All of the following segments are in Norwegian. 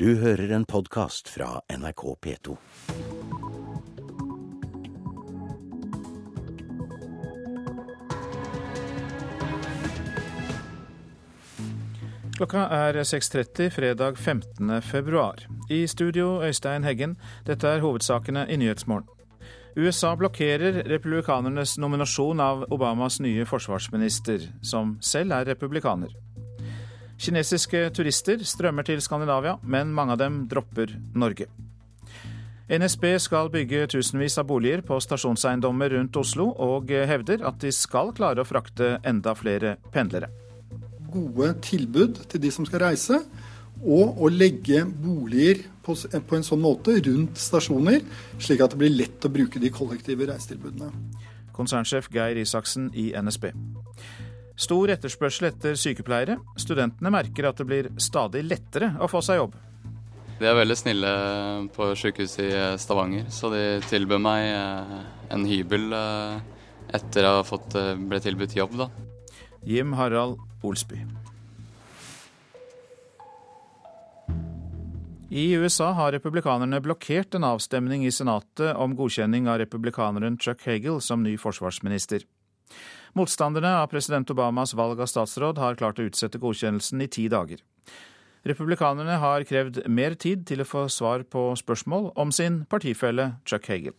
Du hører en podkast fra NRK P2. Klokka er 6.30 fredag 15. februar. I studio Øystein Heggen. Dette er hovedsakene i Nyhetsmorgen. USA blokkerer republikanernes nominasjon av Obamas nye forsvarsminister, som selv er republikaner. Kinesiske turister strømmer til Skandinavia, men mange av dem dropper Norge. NSB skal bygge tusenvis av boliger på stasjonseiendommer rundt Oslo, og hevder at de skal klare å frakte enda flere pendlere. Gode tilbud til de som skal reise, og å legge boliger på, på, en sånn måte rundt stasjoner, slik at det blir lett å bruke de kollektive reisetilbudene. Konsernsjef Geir Isaksen i NSB. Stor etterspørsel etter sykepleiere. Studentene merker at det blir stadig lettere å få seg jobb. De er veldig snille på sykehuset i Stavanger, så de tilbød meg eh, en hybel eh, etter å ha fått, eh, ble tilbudt jobb, da. Jim Harald Olsby. I USA har republikanerne blokkert en avstemning i Senatet om godkjenning av republikaneren Chuck Hagel som ny forsvarsminister. Motstanderne av president Obamas valg av statsråd har klart å utsette godkjennelsen i ti dager. Republikanerne har krevd mer tid til å få svar på spørsmål om sin partifelle Chuck Hagel.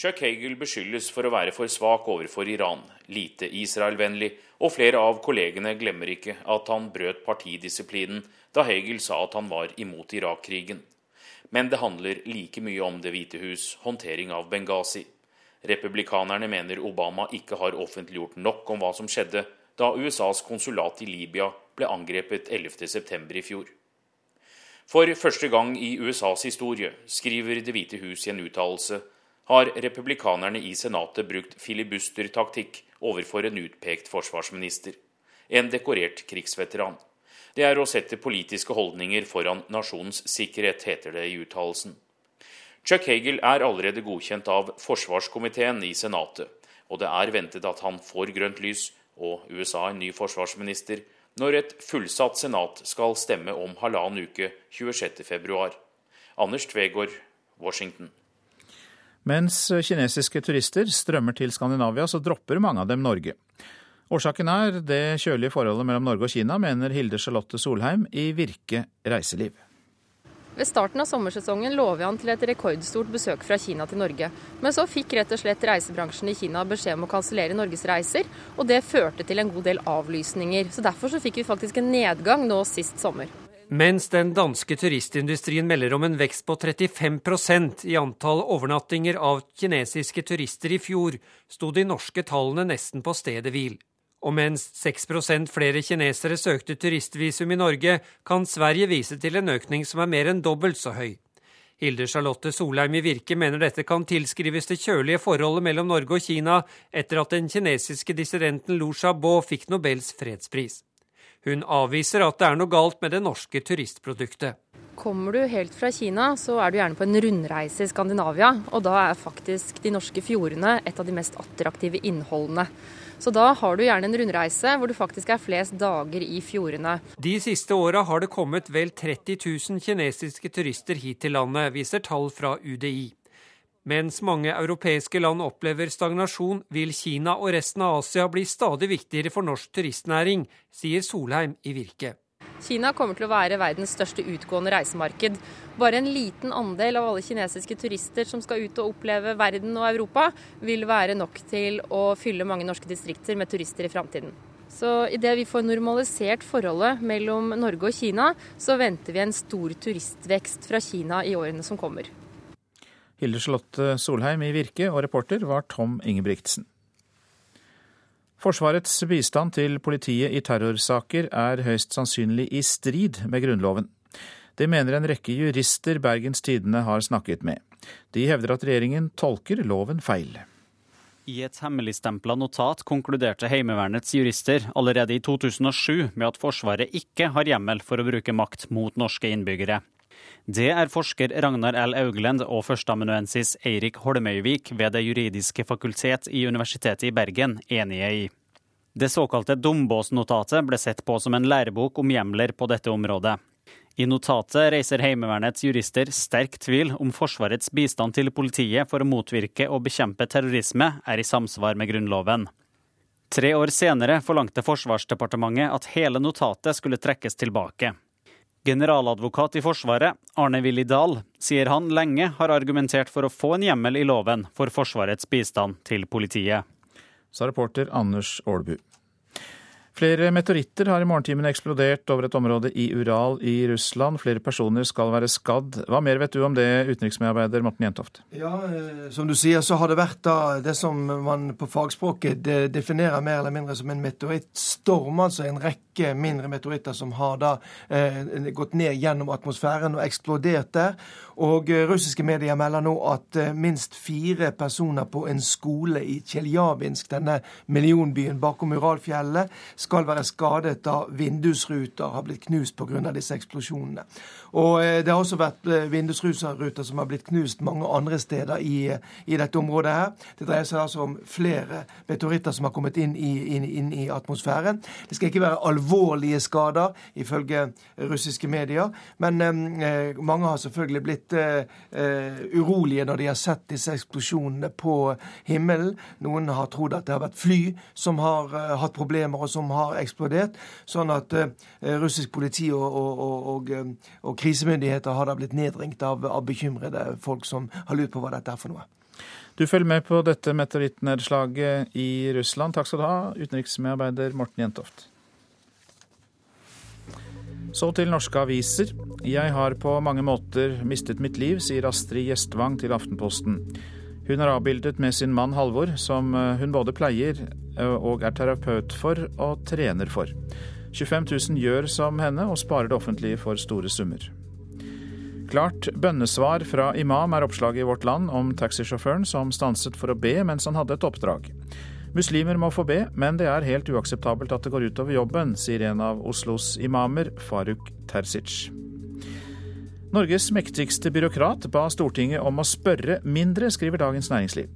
Chuck Hagel beskyldes for å være for svak overfor Iran, lite Israel-vennlig, og flere av kollegene glemmer ikke at han brøt partidisiplinen da Hagel sa at han var imot Irak-krigen. Men det handler like mye om Det hvite hus' håndtering av Benghazi. Republikanerne mener Obama ikke har offentliggjort nok om hva som skjedde da USAs konsulat i Libya ble angrepet 11.9. i fjor. For første gang i USAs historie, skriver Det hvite hus i en uttalelse, har republikanerne i Senatet brukt filibustertaktikk overfor en utpekt forsvarsminister, en dekorert krigsveteran. Det er å sette politiske holdninger foran nasjonens sikkerhet, heter det i uttalelsen. Chuck Hagel er allerede godkjent av forsvarskomiteen i Senatet, og det er ventet at han får grønt lys, og USA en ny forsvarsminister, når et fullsatt senat skal stemme om halvannen uke 26.2. Anders Tvegård, Washington. Mens kinesiske turister strømmer til Skandinavia, så dropper mange av dem Norge. Årsaken er det kjølige forholdet mellom Norge og Kina, mener Hilde Charlotte Solheim i Virke reiseliv. Ved starten av sommersesongen lå vi an til et rekordstort besøk fra Kina til Norge. Men så fikk rett og slett reisebransjen i Kina beskjed om å kansellere norgesreiser, og det førte til en god del avlysninger. Så derfor så fikk vi faktisk en nedgang nå sist sommer. Mens den danske turistindustrien melder om en vekst på 35% i antall overnattinger av kinesiske turister i fjor, sto de norske tallene nesten på stedet hvil. Og mens 6% flere kinesere søkte turistvisum i Norge, kan Sverige vise til en økning som er mer enn dobbelt så høy. Hilde Charlotte Solheim i Virke mener dette kan tilskrives det kjølige forholdet mellom Norge og Kina etter at den kinesiske dissidenten Lu Xiaobo fikk Nobels fredspris. Hun avviser at det er noe galt med det norske turistproduktet. Kommer du helt fra Kina, så er du gjerne på en rundreise i Skandinavia, og da er faktisk de norske fjordene et av de mest attraktive innholdene. Så da har du gjerne en rundreise hvor du faktisk er flest dager i fjordene. De siste åra har det kommet vel 30 000 kinesiske turister hit til landet, viser tall fra UDI. Mens mange europeiske land opplever stagnasjon, vil Kina og resten av Asia bli stadig viktigere for norsk turistnæring, sier Solheim i Virke. Kina kommer til å være verdens største utgående reisemarked. Bare en liten andel av alle kinesiske turister som skal ut og oppleve verden og Europa, vil være nok til å fylle mange norske distrikter med turister i framtiden. Så idet vi får normalisert forholdet mellom Norge og Kina, så venter vi en stor turistvekst fra Kina i årene som kommer. Hilde Charlotte Solheim i Virke, og reporter var Tom Ingebrigtsen. Forsvarets bistand til politiet i terrorsaker er høyst sannsynlig i strid med Grunnloven. Det mener en rekke jurister Bergens Tidende har snakket med. De hevder at regjeringen tolker loven feil. I et hemmeligstempla notat konkluderte Heimevernets jurister allerede i 2007 med at Forsvaret ikke har hjemmel for å bruke makt mot norske innbyggere. Det er forsker Ragnar L. Auglend og førsteamanuensis Eirik Holmøyvik ved Det juridiske fakultet i Universitetet i Bergen enige i. Det såkalte Dombås-notatet ble sett på som en lærebok om hjemler på dette området. I notatet reiser Heimevernets jurister sterk tvil om Forsvarets bistand til politiet for å motvirke og bekjempe terrorisme er i samsvar med Grunnloven. Tre år senere forlangte Forsvarsdepartementet at hele notatet skulle trekkes tilbake. Generaladvokat i Forsvaret, Arne Willy Dahl, sier han lenge har argumentert for å få en hjemmel i loven for Forsvarets bistand til politiet. Sa reporter Anders Aalbu. Flere meteoritter har i morgentimene eksplodert over et område i Ural i Russland. Flere personer skal være skadd. Hva mer vet du om det, utenriksmedarbeider Morten Jentoft? Ja, eh, Som du sier, så har det vært da det som man på fagspråket definerer mer eller mindre som en meteorittstorm. Altså en rekke mindre meteoritter som har da eh, gått ned gjennom atmosfæren og eksplodert der. Og eh, russiske medier melder nå at eh, minst fire personer på en skole i Tsjeljabinsk, denne millionbyen bakom Uralfjellet, skal være skadet da vindusruter har blitt knust pga. disse eksplosjonene. Og eh, Det har også vært vindusruter som har blitt knust mange andre steder i, i, dette området. her. Det dreier seg altså om flere meteoritter som har kommet inn i, inn, inn i atmosfæren. Det skal ikke være alvorlige skader, ifølge russiske medier, men eh, mange har selvfølgelig blitt blitt uh, urolige når de har sett disse eksplosjonene på himmelen. Noen har trodd at det har vært fly som har eh, hatt problemer og som har eksplodert. Sånn at uh, russisk politi og, og, og, og, krisemyndigheter har da blitt nedringt av, av bekymrede folk som har lurt på hva dette er for noe. Du følger med på dette meteorittnedslaget i Russland. Takk skal du ha, utenriksmedarbeider Morten Jentoft. Så til norske aviser. Jeg har på mange måter mistet mitt liv, sier Astrid Gjestvang til Aftenposten. Hun er avbildet med sin mann Halvor, som eh, hun både pleier eh, og er terapeut for og trener for. 25 000 gjør som henne og sparer det offentlige for store summer. Klart bønnesvar fra imam er oppslaget i Vårt Land om taxisjåføren som stanset for å be mens han hadde et oppdrag. Muslimer må få be, men det er helt uakseptabelt at det går utover jobben, sier en av Oslos imamer, Faruk Terzic. Norges mektigste byråkrat ba Stortinget om å spørre mindre, skriver Dagens Næringsliv.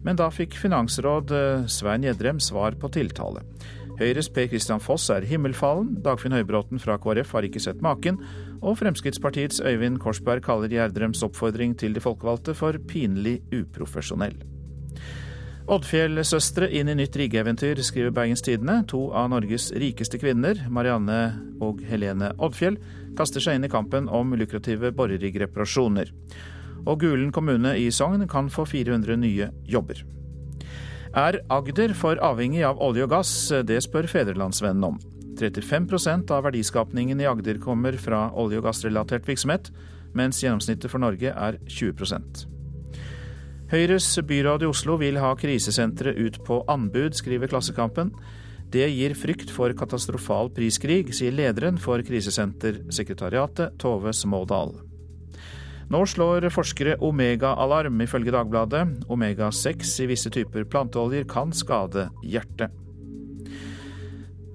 Men da fikk finansråd eh, Svein Gjedrem svar på tiltale. Høyres Per Christian Foss er himmelfallen, Dagfinn Høybråten fra KrF har ikke sett maken, og Fremskrittspartiets Øyvind Korsberg kaller Gjerdrems oppfordring til de folkevalgte for pinlig uprofesjonell. Oddfjell-søstre inn i nytt rigeeventyr, skriver Bergens Tidende. To av Norges rikeste kvinner, Marianne og Helene Oddfjell, kaster seg inn i kampen om lukrative borerigg-reparasjoner. Og Gulen kommune i Sogn kan få 400 nye jobber. Er Agder for avhengig av olje og gass? Det spør Fedrelandsvennen om. 35% av verdiskapningen i Agder kommer fra olje- og gassrelatert virksomhet, mens gjennomsnittet for Norge er 20 Høyres byråd i Oslo vil ha krisesenteret ut på anbud, skriver Klassekampen. Det gir frykt for katastrofal priskrig, sier lederen for Krisesentersekretariatet, Tove Smådal. Nå slår forskere omega-alarm, ifølge Dagbladet. Omega-6 i visse typer planteoljer kan skade hjertet.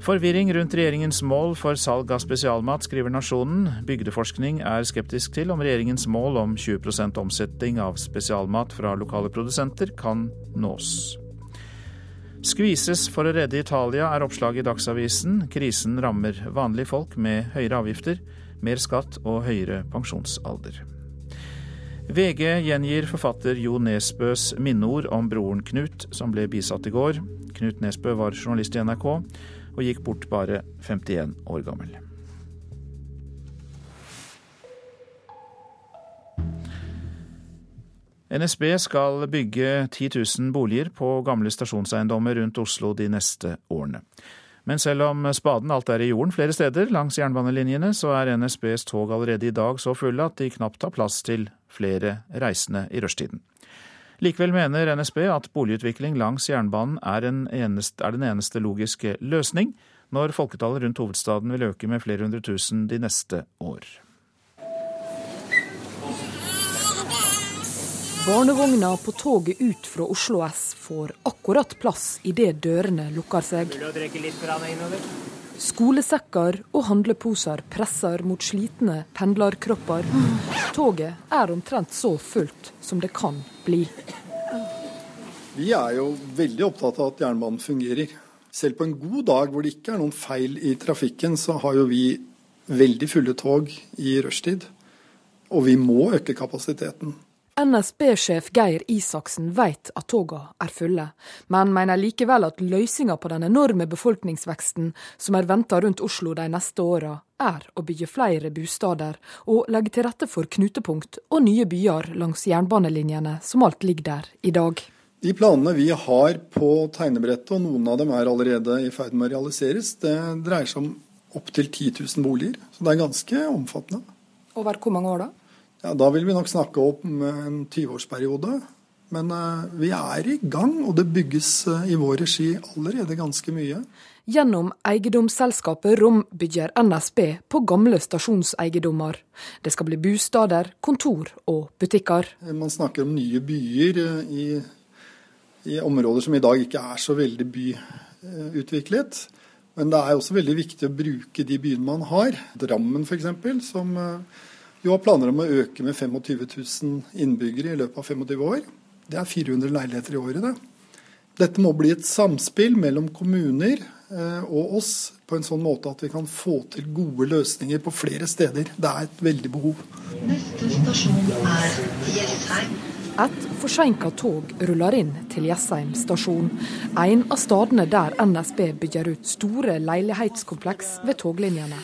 Forvirring rundt regjeringens mål for salg av spesialmat, skriver Nasjonen. Bygdeforskning er skeptisk til om regjeringens mål om 20% omsetning av spesialmat fra lokale produsenter kan nås. Skvises for å redde Italia, er oppslaget i Dagsavisen. Krisen rammer vanlige folk med høyere avgifter, mer skatt og høyere pensjonsalder. VG gjengir forfatter Jo Nesbøs minneord om broren Knut, som ble bisatt i går. Knut Nesbø var journalist i NRK og gikk bort bare 51 år gammel. NSB skal bygge 10 000 boliger på gamle stasjonseiendommer rundt Oslo de neste årene. Men selv om spaden alt er i jorden flere steder langs jernbanelinjene, så er NSBs tog allerede i dag så fulle at de knapt har plass til flere reisende i rushtiden. Likevel mener NSB at boligutvikling langs jernbanen er, eneste, er den eneste logiske løsning når folketallet rundt hovedstaden vil øke med flere hundre tusen de neste år. Barnevogna på toget ut fra Oslo S får akkurat plass idet dørene lukker seg. Skolesekker og handleposer presser mot slitne pendlerkropper. Toget er omtrent så fullt som det kan bli. Vi er jo veldig opptatt av at jernbanen fungerer. Selv på en god dag hvor det ikke er noen feil i trafikken, så har jo vi veldig fulle tog i rushtid. Og vi må øke kapasiteten. NSB-sjef Geir Isaksen vet at togene er fulle, men mener likevel at løsninga på den enorme befolkningsveksten som er venta rundt Oslo de neste åra, er å bygge flere bosteder og legge til rette for knutepunkt og nye byer langs jernbanelinjene som alt ligger der i dag. De planene vi har på tegnebrettet, og noen av dem er allerede i ferd med å realiseres, det dreier seg om opptil 10 000 boliger. Så det er ganske omfattende. Over hvor mange år da? Ja, Da vil vi nok snakke om en 20-årsperiode. Men uh, vi er i gang, og det bygges uh, i vår regi allerede ganske mye. Gjennom eiendomsselskapet Rom bygger NSB på gamle stasjonseiendommer. Det skal bli bosteder, kontor og butikker. Man snakker om nye byer uh, i, i, områder som i dag ikke er så veldig byutviklet. Men det er også veldig viktig å bruke de byene man har. Drammen f.eks., som jo har planer om å øke med 25 000 innbyggere i løpet av 25 år. Det er 400 leiligheter i året, det. Dette må bli et samspill mellom kommuner eh, og oss på en sånn måte at vi kan få til gode løsninger på flere steder. Det er et veldig behov. Neste stasjon er Jessheim. Et forsinka tog ruller inn til Jessheim stasjon, en av stedene der NSB bygger ut store leilighetskompleks ved toglinjene.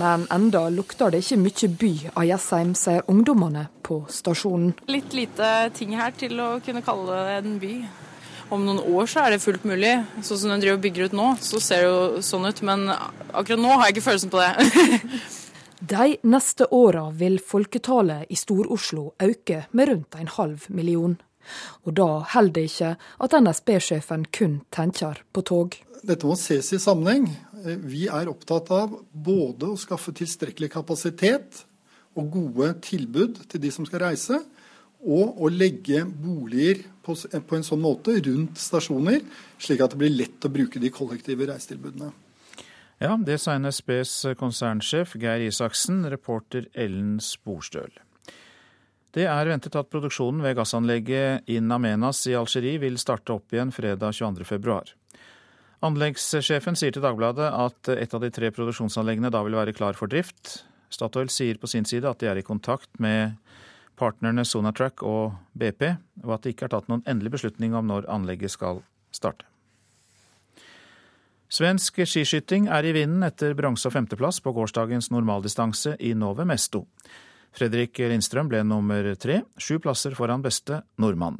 Men enda lukter det ikke mye by av Jessheim, sier ungdommene på stasjonen. Litt lite ting her til å kunne kalle det en by. Om noen år så er det fullt mulig. Sånn som den driver og bygger ut nå, så ser det jo sånn ut. Men akkurat nå har jeg ikke følelsen på det. De neste åra vil folketallet i Stor-Oslo øke med rundt en halv million. Og da holder det ikke at NSB-sjefen kun tenker på tog. Dette må ses i sammenheng. Eh, vi er opptatt av både å skaffe tilstrekkelig kapasitet og gode tilbud til de som skal reise, og å legge boliger på, på en sånn måte rundt stasjoner, slik at det blir lett å bruke de kollektive reisetilbudene. Ja, det sa NSBs konsernsjef Geir Isaksen, reporter Ellen Sporstøl. Det er ventet at produksjonen ved gassanlegget In Amenas i Algerie vil starte opp igjen fredag 22.2. Anleggssjefen sier til Dagbladet at et av de tre produksjonsanleggene da vil være klar for drift. Statoil sier på sin side at de er i kontakt med partnerne Sonatrack og BP, og at det ikke er tatt noen endelig beslutning om når anlegget skal starte. Svensk skiskyting er i vinden etter bronse- og femteplass på gårsdagens normaldistanse i Nove Mesto. Fredrik Lindstrøm ble nummer tre, sju plasser foran beste nordmann.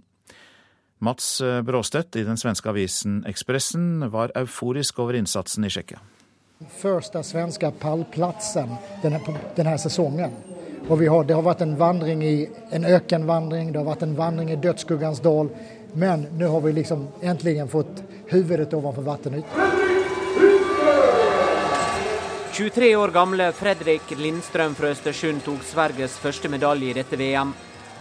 Mats eh, Bråstedt i den svenske avisen Expressen var euforisk over innsatsen i Tsjekkia. Første svenske pallplassen denne, denne sesongen. Og har, det har vært en vandring i en økenvandring, det har vært en vandring i dødsskuggans dal. Men nå har vi liksom endelig fått hodet overfor vannyten. 23 år gamle Fredrik Lindstrøm fra Østersund tok Sveriges første medalje i dette VM.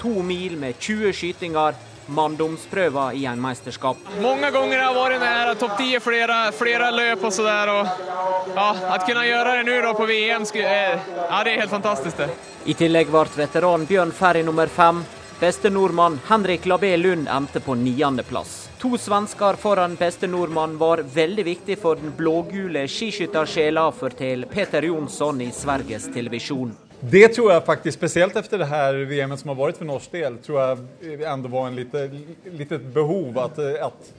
To mil med 20 skytinger manndomsprøver i en mesterskap. Mange ganger har jeg vært nær topp ti flere, flere løp og så der. Og, ja, å kunne gjøre det nå på VM, eh, ja, det er helt fantastisk. det. I tillegg ble veteran Bjørn Ferry nummer fem. Beste nordmann Henrik Labé Lund endte på niendeplass. To svensker foran beste nordmann var veldig viktig for den blågule skiskyttersjela, forteller Peter Jonsson i Sveriges Televisjon. Det tror jeg faktisk, spesielt etter det her VM som har vært for norsk del, tror jeg ändå var en lite, litet behov at, at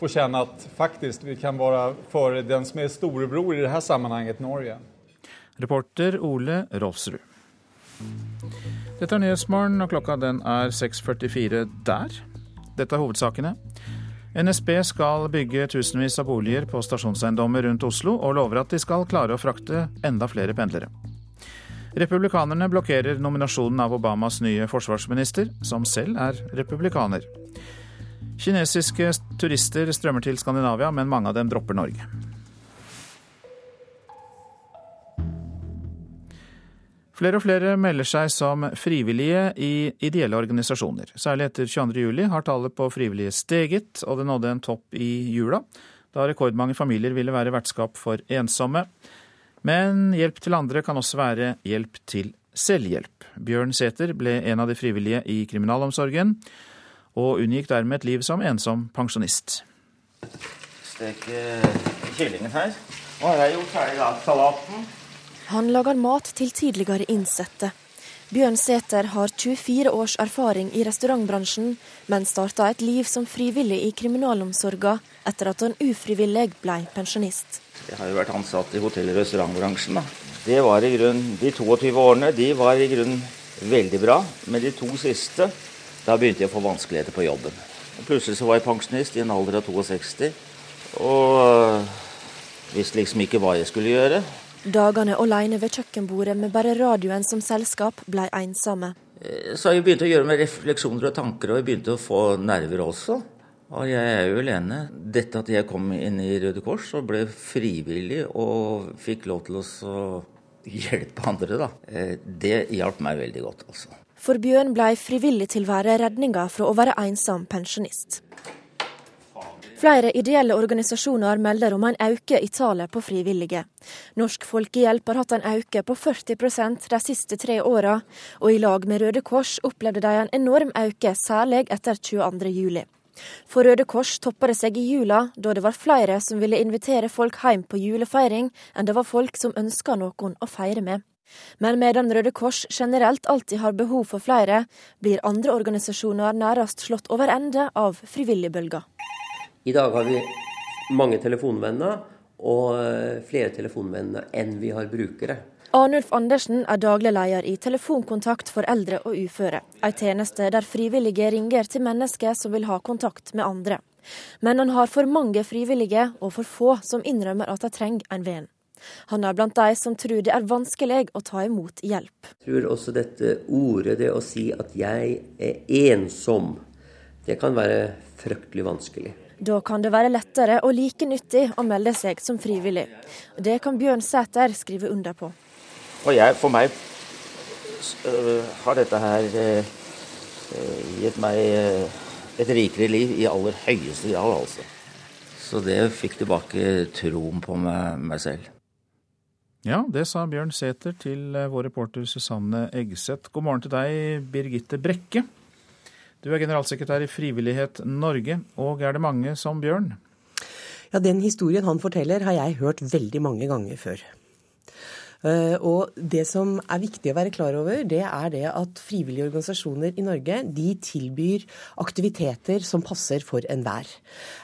få kjenne at faktisk vi kan være for den som er storebror i det her sammenhenget, Norge. Reporter Ole Rolfsrud. Dette er Nyhetsmorgen, og klokka den er 6.44 der. Dette er hovedsakene. NSB skal bygge tusenvis av boliger på stasjonseiendommer rundt Oslo, og lover at de skal klare å frakte enda flere pendlere. Republikanerne blokkerer nominasjonen av Obamas nye forsvarsminister, som selv er republikaner. Kinesiske turister strømmer til Skandinavia, men mange av dem dropper Norge. Flere og flere melder seg som frivillige i ideelle organisasjoner. Særlig etter 22.07 har tallet på frivillige steget, og det nådde en topp i jula, da rekordmange familier ville være vertskap for ensomme. Men hjelp til andre kan også være hjelp til selvhjelp. Bjørn Sæther ble en av de frivillige i kriminalomsorgen, og unngikk dermed et liv som ensom pensjonist. Steke kyllingen her. Nå har jeg gjort ferdig salaten. Han lager mat til tidligere innsatte. Bjørn Sæter har 24 års erfaring i restaurantbransjen, men starta et liv som frivillig i kriminalomsorga etter at han ufrivillig ble pensjonist. Jeg har jo vært ansatt i hotell- og restaurantbransjen. Da. Det var i grunn, De 22 årene de var i grunnen veldig bra, men de to siste da begynte jeg å få vanskeligheter på jobben. Plutselig så var jeg pensjonist i en alder av 62 og visste liksom ikke hva jeg skulle gjøre. Dagene alene ved kjøkkenbordet med bare radioen som selskap ble ensomme. Eh, så jeg begynte å gjøre meg refleksjoner og tanker, og jeg begynte å få nerver også. Og jeg er jo alene. Dette at jeg kom inn i Røde Kors og ble frivillig og fikk lov til å hjelpe andre, da, eh, det hjalp meg veldig godt, altså. For Bjørn ble frivillig tilvære redninga fra å være ensom pensjonist. Flere ideelle organisasjoner melder om en økning i tallet på frivillige. Norsk Folkehjelp har hatt en økning på 40% de siste tre åra, og i lag med Røde Kors opplevde de en enorm økning, særlig etter 22.07. For Røde Kors toppa det seg i jula, da det var flere som ville invitere folk hjem på julefeiring, enn det var folk som ønska noen å feire med. Men medan Røde Kors generelt alltid har behov for flere, blir andre organisasjoner nærmest slått over ende av frivilligbølga. I dag har vi mange telefonvenner, og eh, flere telefonvenner enn vi har brukere. Arnulf Andersen er daglig leder i Telefonkontakt for eldre og uføre. En tjeneste der frivillige ringer til mennesker som vil ha kontakt med andre. Men han har for mange frivillige, og for få som innrømmer at de trenger en venn. Han er blant de som tror det er vanskelig å ta imot hjelp. Jeg tror også dette ordet, det å si at jeg er ensom, det kan være fryktelig vanskelig. Da kan det være lettere og like nyttig å melde seg som frivillig. Det kan Bjørn Sæter skrive under på. Og jeg, For meg øh, har dette her øh, gitt meg øh, et rikere liv i aller høyeste grad, altså. Så det fikk tilbake troen på meg, meg selv. Ja, det sa Bjørn Sæter til vår reporter Susanne Eggseth. God morgen til deg, Birgitte Brekke. Du er generalsekretær i Frivillighet Norge, og er det mange som Bjørn? Ja, Den historien han forteller har jeg hørt veldig mange ganger før. Eh, og det som er viktig å være klar over, det er det at frivillige organisasjoner i Norge de tilbyr aktiviteter som passer for enhver.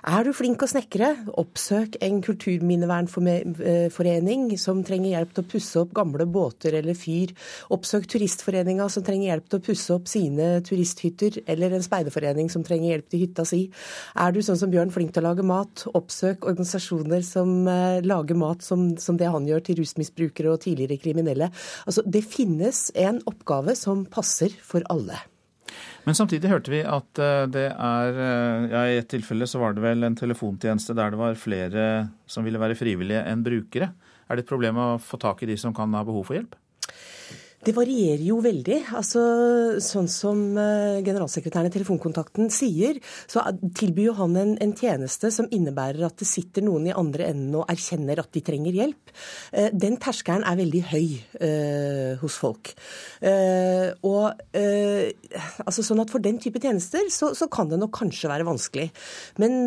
Er du flink å snekre, oppsøk en kulturminnevernforening som trenger hjelp til å pusse opp gamle båter eller fyr. Oppsøk Turistforeninga som trenger hjelp til å pusse opp sine turisthytter, eller en speiderforening som trenger hjelp til hytta si. Er du sånn som Bjørn flink til å lage mat, oppsøk organisasjoner som eh, lager mat som, som det han gjør til rusmisbrukere og tidligere kriminelle. Altså, det finnes en oppgave som passer for alle. Men samtidig hørte vi at eh, det er eh, ja, I et tilfelle så var det vel en telefontjeneste der det var flere som ville være frivillige enn brukere. Er det et problem å få tak i de som kan ha behov for hjelp? Det varierer jo veldig. Altså, sånn som uh, generalsekretæren i Telefonkontakten sier, så tilbyr han en, en, tjeneste som innebærer at det sitter noen i andre enden og erkjenner at de trenger hjelp. Uh, den terskelen er veldig høy eh, hos folk. og altså sånn at For den type tjenester så, så, kan det nok kanskje være vanskelig. Men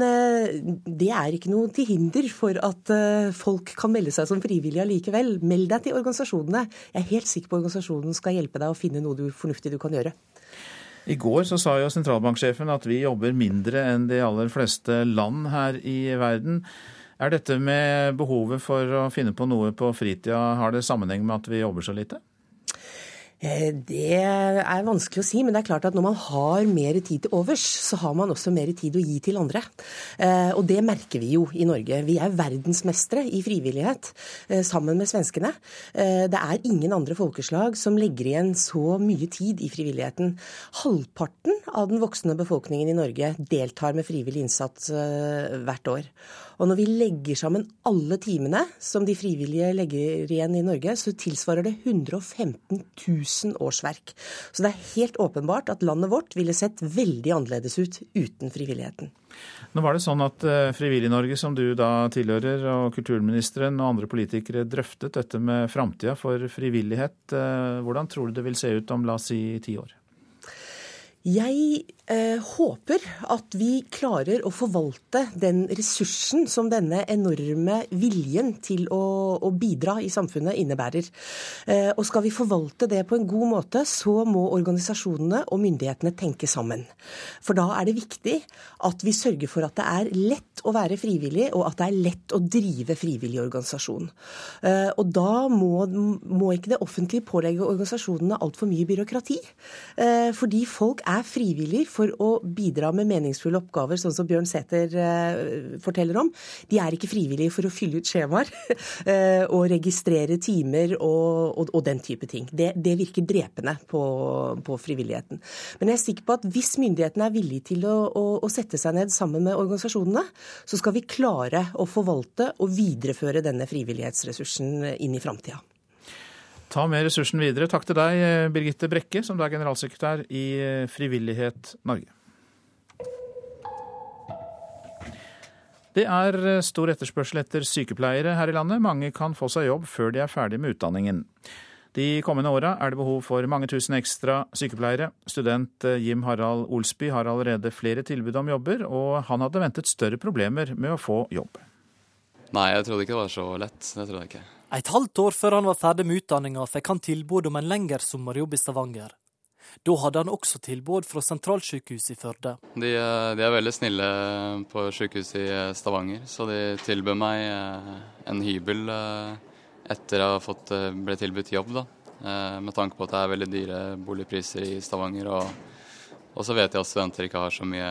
det er ikke noe til hinder for at folk kan melde seg som frivillige allikevel. Meld deg til organisasjonene. Jeg er helt sikker på organisasjonene organisasjonen skal hjelpe deg å finne noe du, fornuftig du kan gjøre. I går så sa jo sentralbanksjefen at vi jobber mindre enn de aller fleste land her i verden. Er dette med behovet for å finne på noe på fritida, har det sammenheng med at vi jobber så lite? Eh, det er vanskelig å si, men det er klart at når man har mer tid til overs, så har man også mer tid å gi til andre. Eh, og det merker vi jo i Norge. Vi er verdensmestere i frivillighet eh, sammen med svenskene. Det er ingen andre folkeslag som legger igjen så mye tid i frivilligheten. Halvparten av den voksne befolkningen i Norge deltar med frivillig innsats hvert år. Og når vi legger sammen alle timene som de frivillige legger igjen i Norge, så tilsvarer det 115 000 årsverk. Så det er helt åpenbart at landet vårt ville sett veldig annerledes ut uten frivilligheten. Nå var det sånn at eh, Frivillig-Norge, som du da tilhører, og kulturministeren og andre politikere drøftet dette med framtida for frivillighet. Eh, hvordan tror du det vil se ut om la oss si ti år? Jeg eh, håper at vi klarer å forvalte den ressursen som denne enorme viljen til å, å bidra i samfunnet innebærer. Eh, og skal vi forvalte det på en god måte, så må organisasjonene og myndighetene tenke sammen. For da er det viktig at vi sørger for at det er lett å være frivillig, og at det er lett å drive frivillig organisasjon. Eh, og da må, må, ikke det offentlige pålegge organisasjonene altfor mye byråkrati. Eh, fordi folk er frivillig for å bidra med meningsfulle oppgaver, sånn som Bjørn Sæther eh, forteller om. De er ikke frivillige for å fylle ut skjemaer eh, og registrere timer og, og, og den type ting. Det, det virker drepende på, på, frivilligheten. Men jeg er sikker på at hvis myndighetene er villige til å, å, å sette seg ned sammen med organisasjonene, så skal vi klare å forvalte og videreføre denne frivillighetsressursen inn i framtida ta med ressursen videre. Takk til deg, eh, Birgitte Brekke, som er generalsekretær i eh, Frivillighet Norge. Det er eh, stor etterspørsel etter sykepleiere her i landet. Mange kan få seg jobb før de er ferdig med utdanningen. De kommende åra er det behov for mange tusen ekstra sykepleiere. Student Jim Harald Olsby har allerede flere tilbud om jobber, og han hadde ventet større problemer med å få jobb. Nei, jeg trodde ikke det var så lett. Det trodde jeg ikke. Et halvt år før han var ferdig med utdanninga, fikk han tilbud om en lengre sommerjobb i Stavanger. Da hadde han også tilbud fra sentralsykehuset i Førde. De, eh, de, er veldig snille på sykehuset i eh, Stavanger, så de tilbød meg eh, en hybel etter ha fått, ble tilbudt jobb. da. Med tanke på at det er veldig dyre boligpriser i Stavanger. og og så vet jeg at studenter ikke har så mye,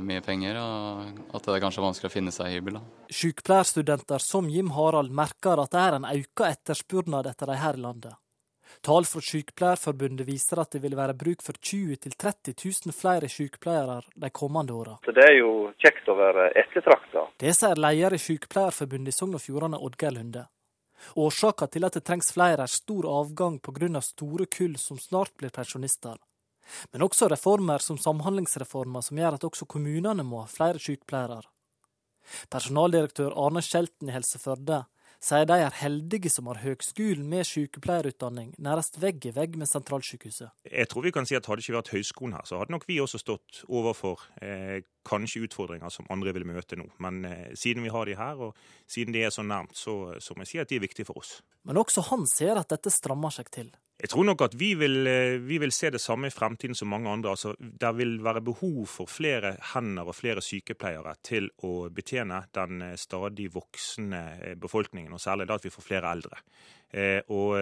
mye, penger, og at det er kanskje vanskelig å finne seg hybel. Sykepleierstudenter som Jim Harald merker at det er en økt etterspurnad etter de her i landet. Tall fra Sykepleierforbundet viser at det vil være bruk for 20 000-30 000 flere sykepleiere de kommende åra. Det er jo kjekt å være ettertrakta. Det sier leder i Sykepleierforbundet i Sogn og Fjordane, Oddgeir Lunde. Årsaken til at det trengs flere er stor avgang pga. store kull som snart blir pensjonister. Men også reformer som Samhandlingsreforma, som gjør at også kommunene må ha flere sykepleiere. Personaldirektør Arne Skjelten i Helse Førde sier de er heldige som har høgskolen med sykepleierutdanning nærmest vegg i vegg med sentralsykehuset. Jeg tror vi kan si at hadde ikke vært høgskolen her, så hadde nok vi også stått overfor eh, kanskje utfordringer som andre vil møte nå. Men eh, siden vi har de her, og siden de er så nærmt, så, så må jeg si at de er viktige for oss. Men også han ser at dette strammer seg til. Jeg tror nok at vi vil, eh, vi vil, se det samme i fremtiden som mange andre. Altså, det vil være behov for flere hender og flere sykepleiere til å betjene den eh, stadig voksende befolkningen, og særlig da at vi får flere eldre. Og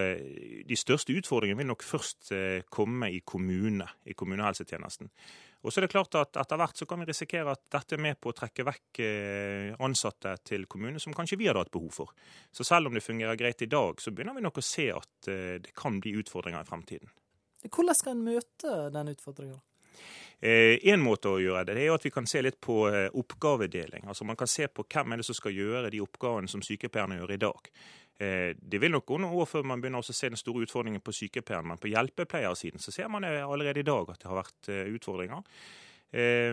De største utfordringene vil nok først komme i kommune, i kommunehelsetjenesten. Og så er det klart at Etter hvert så kan vi risikere at dette er med på å trekke vekk eh, ansatte til kommunene som kanskje vi hadde hatt behov for. Så selv om det fungerer greit i dag, så begynner vi nok å se at eh, det kan bli utfordringer i fremtiden. Hvordan skal en møte den utfordringa? Eh, en måte å gjøre det, det er at vi kan se litt på oppgavedeling. Altså Man kan se på hvem er det som skal gjøre de oppgavene som sykepleierne gjør i dag. Eh, det vil nok gå noen år før man begynner å se den store utfordringen på sykepleieren, men på hjelpepleiersiden så ser man allerede i dag at det har vært eh, utfordringer. Eh,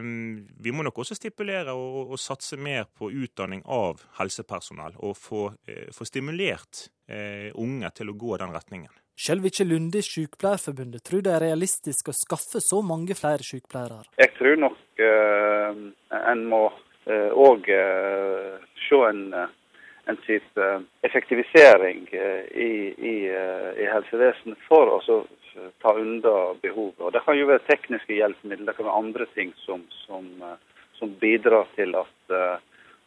vi må nok også stipulere og, og satse mer på utdanning av helsepersonell, og få, få stimulert unge til å gå den retningen. Selv ikke Lunde Sykepleierforbundet tror det er realistisk å skaffe så mange flere sykepleiere. Jeg tror nok uh, en må òg uh, uh, se en en type eh, effektivisering eh, i, i, eh, i helsevesenet for å ta unna behovet. Og Det kan jo være tekniske hjelpemidler, det kan være andre ting som, som, som bidrar til at,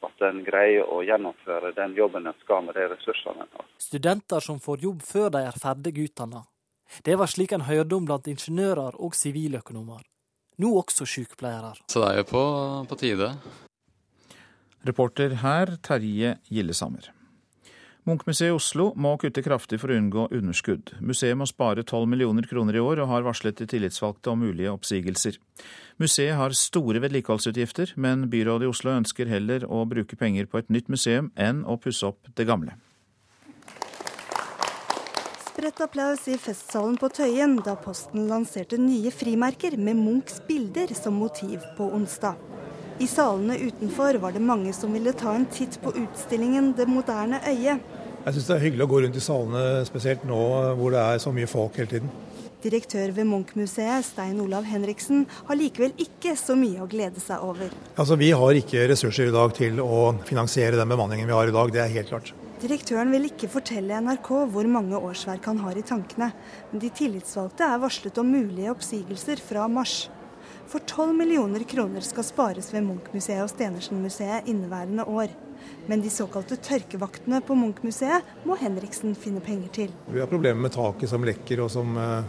at en greier å gjennomføre den jobben en skal med de ressursene en har. Studenter som får jobb før de er ferdig utdanna. Det var slik en hørte om blant ingeniører og siviløkonomer. Nå også sykepleiere. Så det er jo på, på tide. Reporter her Terje Gillesammer. Munchmuseet i Oslo må kutte kraftig for å unngå underskudd. Museet må spare 12 millioner kroner i år, og har varslet de tillitsvalgte om mulige oppsigelser. Museet har store vedlikeholdsutgifter, men byrådet i Oslo ønsker heller å bruke penger på et nytt museum enn å pusse opp det gamle. Spredt applaus i festsalen på Tøyen da Posten lanserte nye frimerker med Munchs bilder som motiv på onsdag. I salene utenfor var det mange som ville ta en titt på utstillingen 'Det moderne øyet'. Jeg syns det er hyggelig å gå rundt i salene, spesielt nå hvor det er så mye folk hele tiden. Direktør ved Munch-museet, Stein Olav Henriksen, har likevel ikke så mye å glede seg over. Altså, Vi har ikke ressurser i dag til å finansiere den bemanningen vi har i dag, det er helt klart. Direktøren vil ikke fortelle NRK hvor mange årsverk han har i tankene, men de tillitsvalgte er varslet om mulige oppsigelser fra mars. For 12 millioner kroner skal spares ved Munch-museet og Stenersen-museet inneværende år. Men de såkalte tørkevaktene på Munch-museet må Henriksen finne penger til. Vi har problemer med taket som lekker og som uh,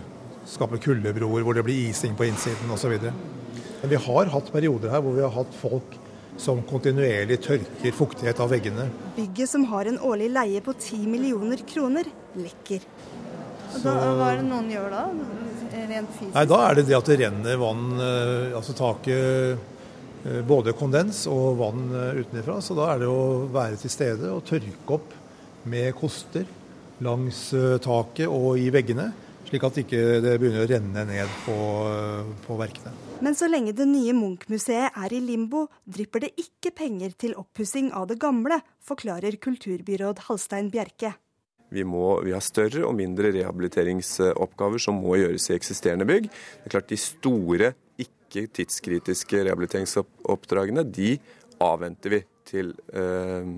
skaper kuldebroer hvor det blir ising på innsiden osv. Men vi har hatt perioder her hvor vi har hatt folk som kontinuerlig tørker fuktighet av veggene. Bygget, som har en årlig leie på 10 millioner kroner, lekker. Så... Da, hva er det noen gjør da, rent fysisk? Nei, Da er det det at det renner vann, eh, altså taket eh, både kondens og vann eh, utenfra. Så da er det å være til stede og tørke opp med koster langs taket og i veggene, slik at ikke det ikke begynner å renne ned på, på verkene. Men så lenge det nye Munch-museet er i limbo, drypper det ikke penger til oppussing av det gamle, forklarer kulturbyråd Halstein Bjerke. Vi, må, vi, har større og mindre rehabiliteringsoppgaver som må gjøres i eksisterende bygg. Det er klart De store, ikke tidskritiske rehabiliteringsoppdragene de avventer vi til, eh,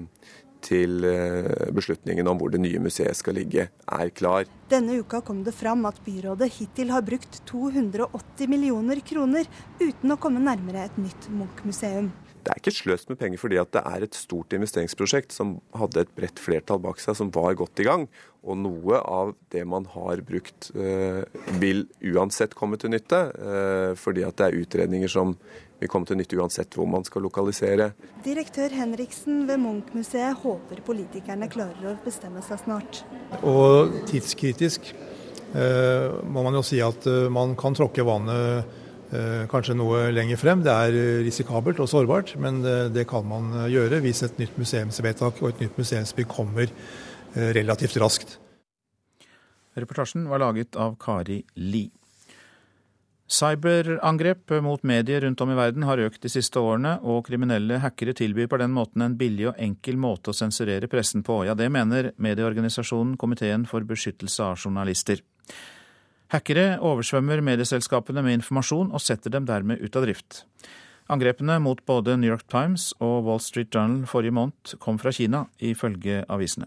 til eh, beslutningen om hvor det nye museet skal ligge, er klar. Denne uka kom det fram at byrådet hittil har brukt 280 millioner kroner uten å komme nærmere et nytt Munch-museum. Det er ikke sløst med penger fordi det er et stort investeringsprosjekt som hadde et bredt flertall bak seg, som var godt i gang. Og noe av det man har brukt eh, vil uansett komme til nytte, eh, fordi at det er utredninger som vil komme til nytte uansett hvor man skal lokalisere. Direktør Henriksen ved Munch-museet håper politikerne klarer å bestemme seg snart. Og tidskritisk eh, må man jo si at man kan tråkke vannet kanskje noe lenger frem. Det er risikabelt og sårbart, men det, det, kan man gjøre hvis et nytt museumsvedtak og et nytt museumsbygg kommer relativt raskt. Reportasjen var laget av Kari Li. Cyberangrep mot medier rundt om i verden har økt de siste årene, og kriminelle hackere tilbyr på den måten en billig og enkel måte å sensurere pressen på. Ja, det mener medieorganisasjonen Komiteen for beskyttelse av journalister. Hackere oversvømmer medieselskapene med informasjon og setter dem dermed ut av drift. Angrepene mot både New York Times og Wall Street Journal forrige måned kom fra Kina, ifølge avisene.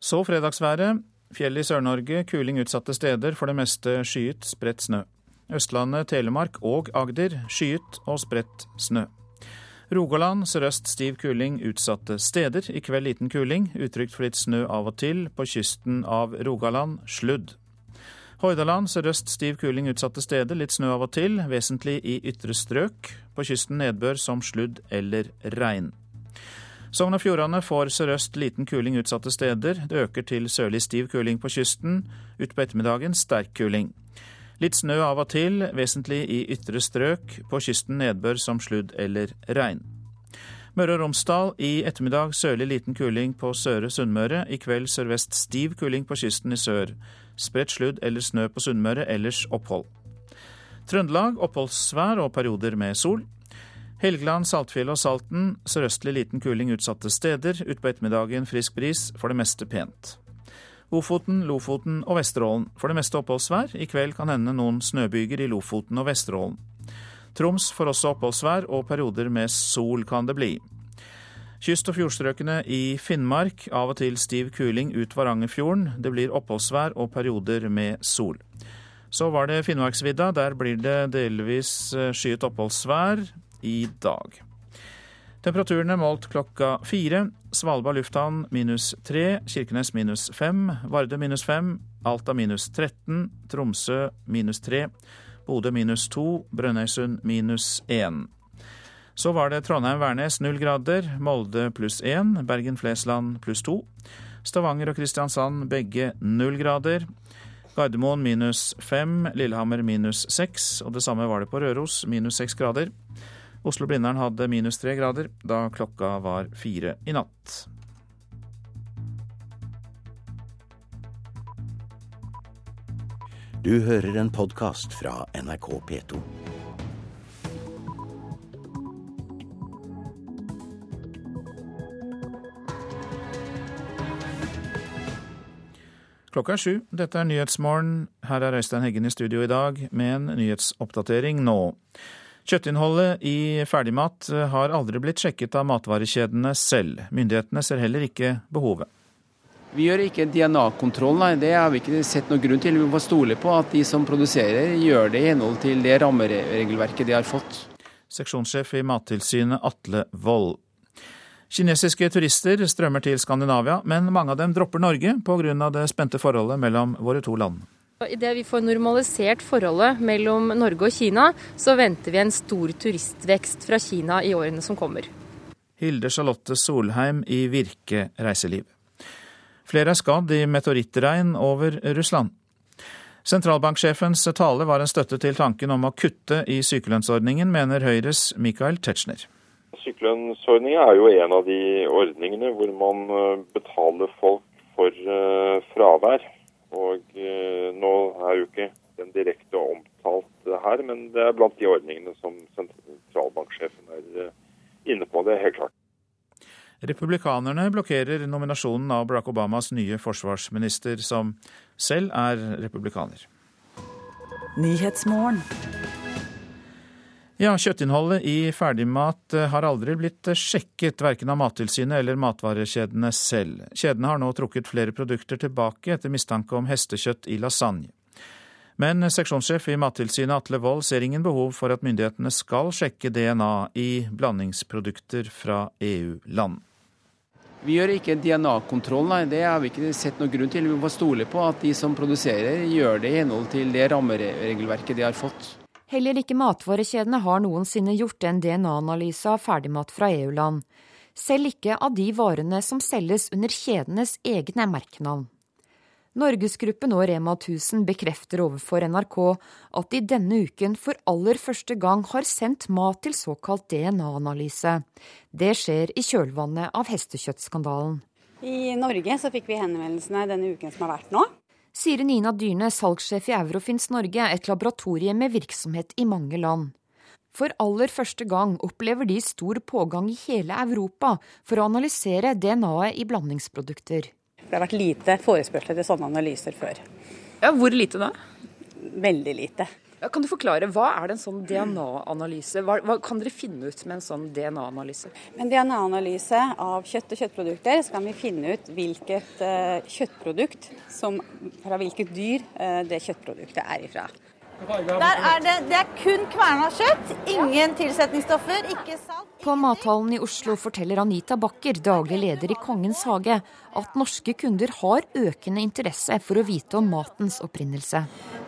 Så fredagsværet. Fjell i Sør-Norge, kuling utsatte steder, for det meste skyet, spredt snø. Østlandet, Telemark og Agder skyet og spredt snø. Rogaland sørøst stiv kuling utsatte steder. I kveld liten kuling, utrygt for litt snø av og til. På kysten av Rogaland sludd. Hordaland sørøst stiv kuling utsatte steder, litt snø av og til. Vesentlig i ytre strøk. På kysten nedbør som sludd eller regn. Sogn og Fjordane får sørøst liten kuling utsatte steder. Det øker til sørlig stiv kuling på kysten. Utpå ettermiddagen sterk kuling. Litt snø av og til, vesentlig i ytre strøk. På kysten nedbør som sludd eller regn. Møre og Romsdal i ettermiddag sørlig liten kuling på Søre Sunnmøre. I kveld sørvest stiv kuling på kysten i sør. Spredt sludd eller snø på Sunnmøre, ellers opphold. Trøndelag oppholdsvær og perioder med sol. Helgeland, Saltfjellet og Salten sørøstlig liten kuling utsatte steder. Utpå ettermiddagen frisk bris, for det meste pent. Ofoten, Lofoten og Vesterålen. For det meste oppholdsvær. I kveld kan hende noen snøbyger i Lofoten og Vesterålen. Troms får også oppholdsvær, og perioder med sol kan det bli. Kyst- og fjordstrøkene i Finnmark av og til stiv kuling ut Varangerfjorden. Det blir oppholdsvær og perioder med sol. Så var det Finnmarksvidda. Der blir det delvis skyet oppholdsvær i dag. Temperaturene målt klokka fire. Svalbard lufthavn minus tre, Kirkenes minus fem, Varde minus fem, Alta minus 13, Tromsø minus tre, Bodø minus to, Brønnøysund minus én. Så var det Trondheim-Værnes null grader, Molde pluss én, Bergen-Flesland pluss to. Stavanger og Kristiansand begge null grader. Gardermoen minus fem, Lillehammer minus seks, og det samme var det på Røros, minus seks grader. Oslo-Blindern hadde minus tre grader da klokka var fire i natt. Du hører en podkast fra NRK P2. Klokka er sju. Dette er Nyhetsmorgen. Her er Øystein Heggen i studio i dag med en nyhetsoppdatering nå. Kjøttinnholdet i ferdigmat har aldri blitt sjekket av matvarekjedene selv. Myndighetene ser heller ikke behovet. Vi gjør ikke DNA-kontroll, nei. Det har vi ikke sett noen grunn til. Vi må stole på at de som produserer, gjør det i henhold til det rammeregelverket de har fått. Seksjonssjef i Mattilsynet Atle Wold. Kinesiske turister strømmer til Skandinavia, men mange av dem dropper Norge pga. det spente forholdet mellom våre to land. Idet vi får normalisert forholdet mellom Norge og Kina, så venter vi en stor turistvekst fra Kina i årene som kommer. Hilde Charlotte Solheim i Virke reiseliv. Flere er skadd i meteorittregn over Russland. Sentralbanksjefens tale var en støtte til tanken om å kutte i sykelønnsordningen, mener Høyres Michael Tetzschner. Sykelønnsordninga er jo en av de ordningene hvor man eh, betaler folk for uh, fravær. Og uh, nå er jo ikke den direkte omtalt her, men det er blant de ordningene som sentralbanksjefen er inne på. Det er helt klart. Republikanerne blokkerer nominasjonen av Barack Obamas nye forsvarsminister, som selv er republikaner. Ja, Kjøttinnholdet i ferdigmat eh, har aldri blitt eh, sjekket, verken av Mattilsynet eller matvarekjedene selv. Kjedene har nå trukket flere produkter tilbake etter mistanke om hestekjøtt i lasagne. Men seksjonssjef i Mattilsynet Atle Wold ser ingen behov for at myndighetene skal sjekke DNA i blandingsprodukter fra EU-land. Vi gjør ikke DNA-kontroll, nei. Det har vi ikke sett noen grunn til. Vi må stole på at de som produserer, gjør det i henhold til det rammeregelverket de har fått. Heller ikke matvarekjedene har noensinne gjort en DNA-analyse av ferdigmat fra EU-land. Selv ikke av de varene som selges under kjedenes egne merkenavn. Norgesgruppen og Rema 1000 bekrefter overfor NRK at de denne uken for aller første gang har sendt mat til såkalt DNA-analyse. Det skjer i kjølvannet av hestekjøttskandalen. I Norge så fikk vi henvendelsene denne uken som har vært nå sier Nina Dyrne, salgssjef i Eurofins Norge, et laboratorie med virksomhet i mange land. For aller første gang opplever de stor pågang i hele Europa for å analysere DNA-et i blandingsprodukter. Det har vært lite forespørsel til sånne analyser før. Ja, Hvor lite da? Veldig lite. Kan du forklare, Hva er det en sånn DNA-analyse? Hva, hva, kan dere finne ut med en sånn DNA-analyse? Med DNA-analyse av kjøtt og kjøttprodukter så kan vi finne ut hvilket uh, kjøttprodukt som, fra hvilket dyr uh, det kjøttproduktet er ifra. Der er det, det er kun kverna kjøtt, ingen tilsetningsstoffer, ikke salt. På mathallen i Oslo forteller Anita Bakker, daglig leder i Kongens hage, at norske kunder har økende interesse for å vite om matens opprinnelse.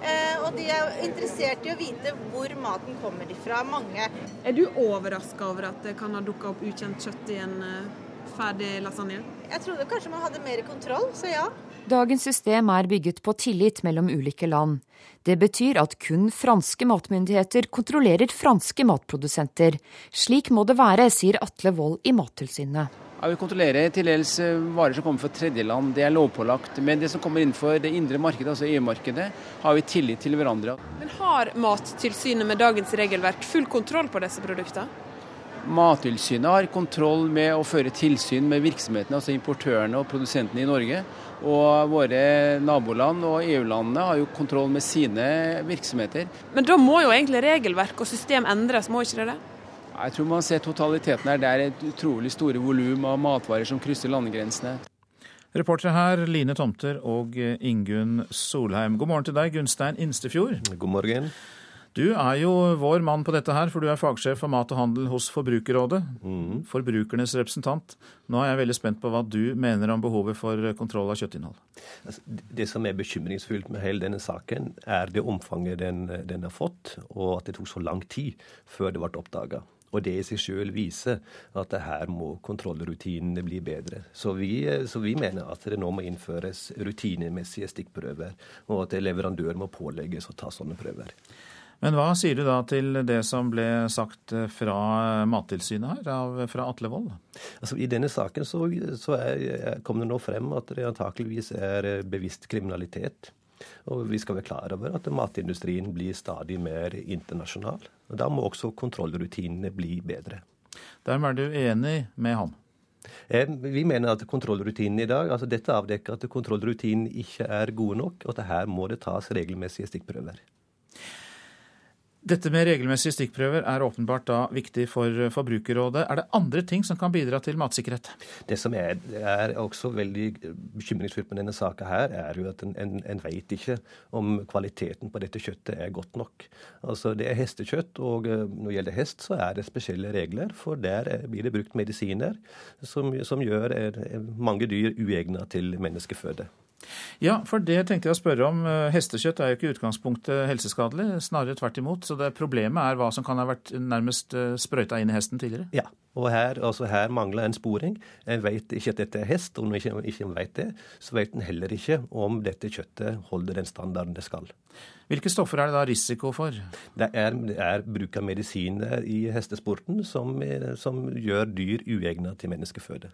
Eh, og de er interessert i å vite hvor maten kommer ifra, mange. Er du overraska over at det kan ha dukka opp ukjent kjøtt i en eh, ferdig lasagne? Jeg trodde kanskje man hadde mer kontroll, så ja. Dagens system er bygget på tillit mellom ulike land. Det betyr at kun franske matmyndigheter kontrollerer franske matprodusenter. Slik må det være, sier Atle Wold i Mattilsynet. Ja, vi kontrollerer til dels eh, varer som kommer fra tredjeland, det er lovpålagt. Men det som kommer innenfor det indre markedet, altså EU-markedet, har vi tillit til hverandre. Men Har Mattilsynet med dagens regelverk full kontroll på disse produktene? Mattilsynet har kontroll med å føre tilsyn med virksomhetene, altså importørene og produsentene i Norge. Og våre naboland og EU-landene har jo kontroll med sine virksomheter. Men da må jo egentlig regelverk og system endres, må ikke det det? Jeg tror man ser totaliteten her. Det er et utrolig store volum av matvarer som krysser landegrensene. Reportere her Line Tomter og Ingunn Solheim. God morgen til deg, Gunstein Instefjord. God morgen. Du er jo vår mann på dette her, for du er fagsjef for mat og handel hos Forbrukerrådet. Mm. Forbrukernes representant. Nå er jeg veldig spent på hva du mener om behovet for kontroll av kjøttinnhold. Altså, det som er bekymringsfullt med hele denne saken, er det omfanget den, den har fått, og at det tok så lang tid før det ble oppdaga. Og det i seg selv viser at det her må kontrollrutinene bli bedre. Så vi, så vi, mener at det nå må innføres rutinemessige stikkprøver, og at leverandør må pålegges å ta sånne prøver. Men hva sier du da til det som ble sagt fra Mattilsynet her, fra Atle Wold? Altså, I denne saken så, så er, kom det nå frem at det antakeligvis er bevisst kriminalitet. Og vi skal være klar over at matindustrien blir stadig mer internasjonal. og Da må også kontrollrutinene bli bedre. Dermed er du enig med ham? Vi mener at kontrollrutinen i dag altså Dette avdekker at kontrollrutinene ikke er gode nok, og at her må det tas regelmessige stikkprøver. Dette med regelmessige stikkprøver er åpenbart da viktig for Forbrukerrådet. Er det andre ting som kan bidra til matsikkerhet? Det som er, er også veldig bekymringsfullt med denne saka her, er jo at en, en, en vet ikke om kvaliteten på dette kjøttet er godt nok. Altså Det er hestekjøtt, og eh, når det gjelder hest, så er det spesielle regler. For der blir det brukt medisiner som, som gjør mange dyr uegna til menneskeføde. Ja, for det tenkte jeg å spørre om. Eh, hestekjøtt er jo ikke i utgangspunktet helseskadelig, snarere tvert imot. Så det problemet er hva som kan ha vært nærmest eh, sprøyta inn i hesten tidligere? Ja, og her, altså her mangler en sporing. En vet ikke at dette er hest, og når en ikke, ikke vet det, så vet en heller ikke om dette kjøttet holder den standarden det skal. Hvilke stoffer er det da risiko for? Det er, det er bruk av medisiner i hestesporten som, som gjør dyr uegna til menneskeføde.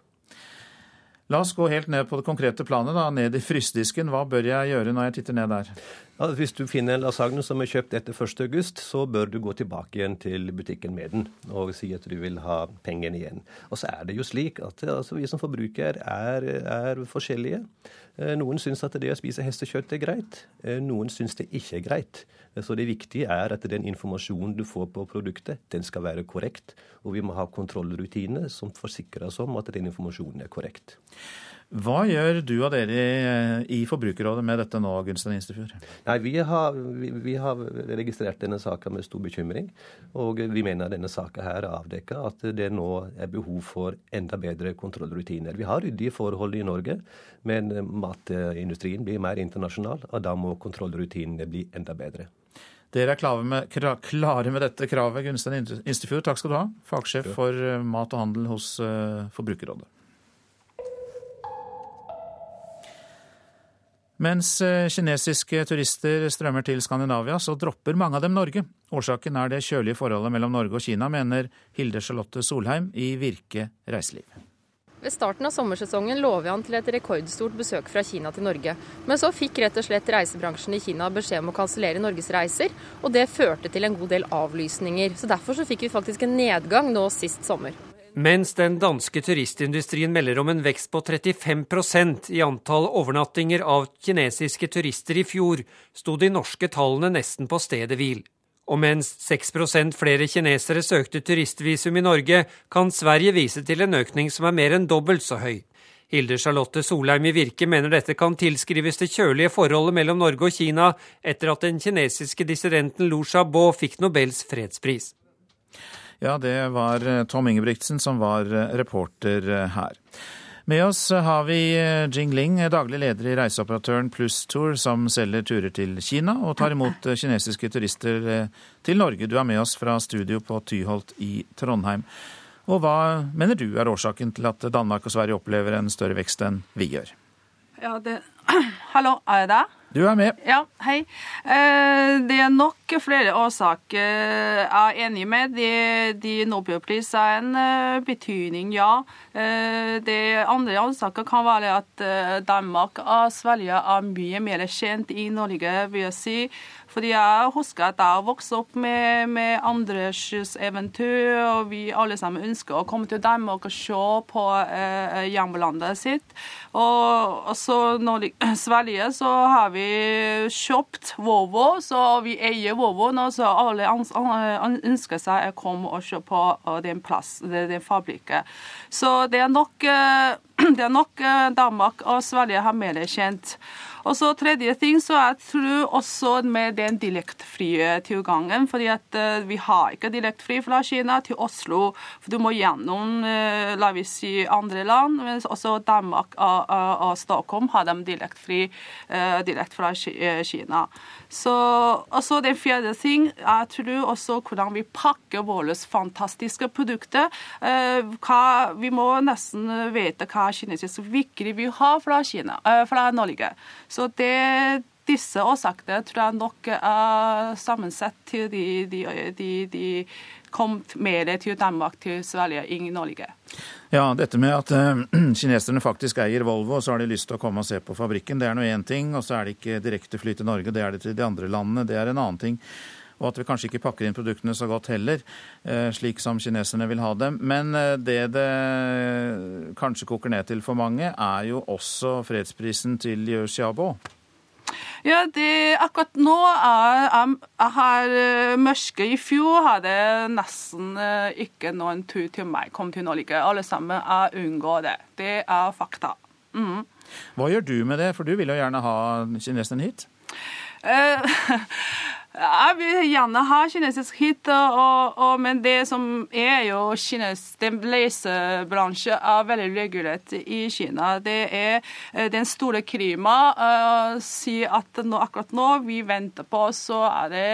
La oss gå helt ned på det konkrete planet, da, ned i frysedisken. Hva bør jeg gjøre når jeg titter ned der? Ja, hvis du finner en lasagne som er kjøpt etter 1.8, så bør du gå tilbake igjen til butikken med den og si at du vil ha pengene igjen. Og så er det jo slik at altså, vi som forbruker er, er forskjellige. Eh, noen syns at det å spise hestekjøtt er greit, eh, noen syns det ikke er greit. Så det viktige er at den informasjonen du får på produktet, den skal være korrekt. Og vi må ha kontrollrutiner som forsikrer oss om at den informasjonen er korrekt. Hva gjør du og dere i Forbrukerrådet med dette nå, Gunstein Instefjord? Nei, vi har, vi, vi har, registrert denne saka med stor bekymring. Og vi mener denne saka her avdekker at det nå er behov for enda bedre kontrollrutiner. Vi har ryddige forhold i Norge, men matindustrien blir mer internasjonal, og da må kontrollrutinene bli enda bedre. Dere er klare med, klare med dette kravet, Gunstein Instefjord. Takk skal du ha, fagsjef for eh, mat og handel hos eh, Forbrukerrådet. Mens eh, kinesiske turister strømmer til Skandinavia, så dropper mange av dem Norge. Årsaken er det kjølige forholdet mellom Norge og Kina, mener Hilde Charlotte Solheim i Virke reiseliv. Ved starten av sommersesongen lå vi an til et rekordstort besøk fra Kina til Norge. Men så fikk rett og slett reisebransjen i Kina beskjed om å kansellere norgesreiser, og det førte til en god del avlysninger. Så derfor så fikk vi faktisk en nedgang nå sist sommer. Mens den danske turistindustrien melder om en vekst på 35% i antall overnattinger av kinesiske turister i fjor, sto de norske tallene nesten på stedet hvil. Og mens 6% flere kinesere søkte turistvisum i Norge, kan Sverige vise til en økning som er mer enn dobbelt så høy. Hilde Charlotte Solheim i Virke mener dette kan tilskrives det kjølige forholdet mellom Norge og Kina etter at den kinesiske dissidenten Lu Xiaobo fikk Nobels fredspris. Ja, det var Tom Ingebrigtsen som var reporter her. Med oss har vi eh, Jing Ling, daglig leder i reiseoperatøren Plusstour, som selger turer til Kina og tar imot eh, kinesiske turister eh, til Norge. Du er med oss fra studio på Tyholt i Trondheim. Og hva mener du er årsaken til at Danmark og Sverige opplever en større vekst enn vi gjør? Ja, det... Hallo, er jeg der? Du er med. Ja, hei. Det er nok flere årsaker. Jeg er enig med de, de en Betydning, ja. Det andre årsaker kan være at Danmark og Sverige er mye mer kjent i Norge, vil jeg si. Fordi jeg husker at jeg vokste opp med, med Anders eventyr, og vi alle sammen ønsker å komme til Danmark og se på eh, hjemlandet sitt. Og, og så når i Sverige så har vi kjøpt Volvo, så vi eier Volvo nå, så alle ønsker seg å komme og se på den plass, den fabrikken. Så det er nok, eh, det er nok eh, Danmark og Sverige har mer kjent. Og så tredje ting, så jeg tror også med den direktfrie tilgangen. fordi at uh, vi har ikke direktfri fra Kina til Oslo. For du må gjennom uh, la vi si, andre land. Mens også Danmark og, og, og Stockholm har dem direktfri direkte fra Kina. Så også den fjerde ting, jeg tror også hvordan vi pakker våre fantastiske produkter. Hva, vi må nesten vite hva kinesisk virkelig vi har fra, Kina, fra Norge. Så det, disse årsakene tror jeg nok er sammensett til de, de, de, de kom mer til Danmark, til Sverige, i Norge. Ja, dette med at uh, kineserne faktisk eier Volvo, og så har de lyst til å komme og se på fabrikken, det er nå én ting. Og så er det ikke direkte fly til Norge, det er det til de andre landene, det er en annen ting. Og at vi kanskje ikke pakker inn produktene så godt heller, slik som kineserne vil ha dem. Men det det kanskje koker ned til for mange, er jo også fredsprisen til Liu Xiaobo. Ja, det, akkurat nå er jeg har mørke. I fjor hadde nesten ikke noen tur til meg kom til Norge. Alle sammen er unngår det. Det er fakta. Mm. Hva gjør du med det, for du vil jo gjerne ha kineserne hit? Jeg vil gjerne ha kinesisk hit, og, og, men det som er jo kines, Den lesebransjen er veldig regulert i Kina. Det er eh, den store klima uh, sier at nå, akkurat nå vi venter på, så er det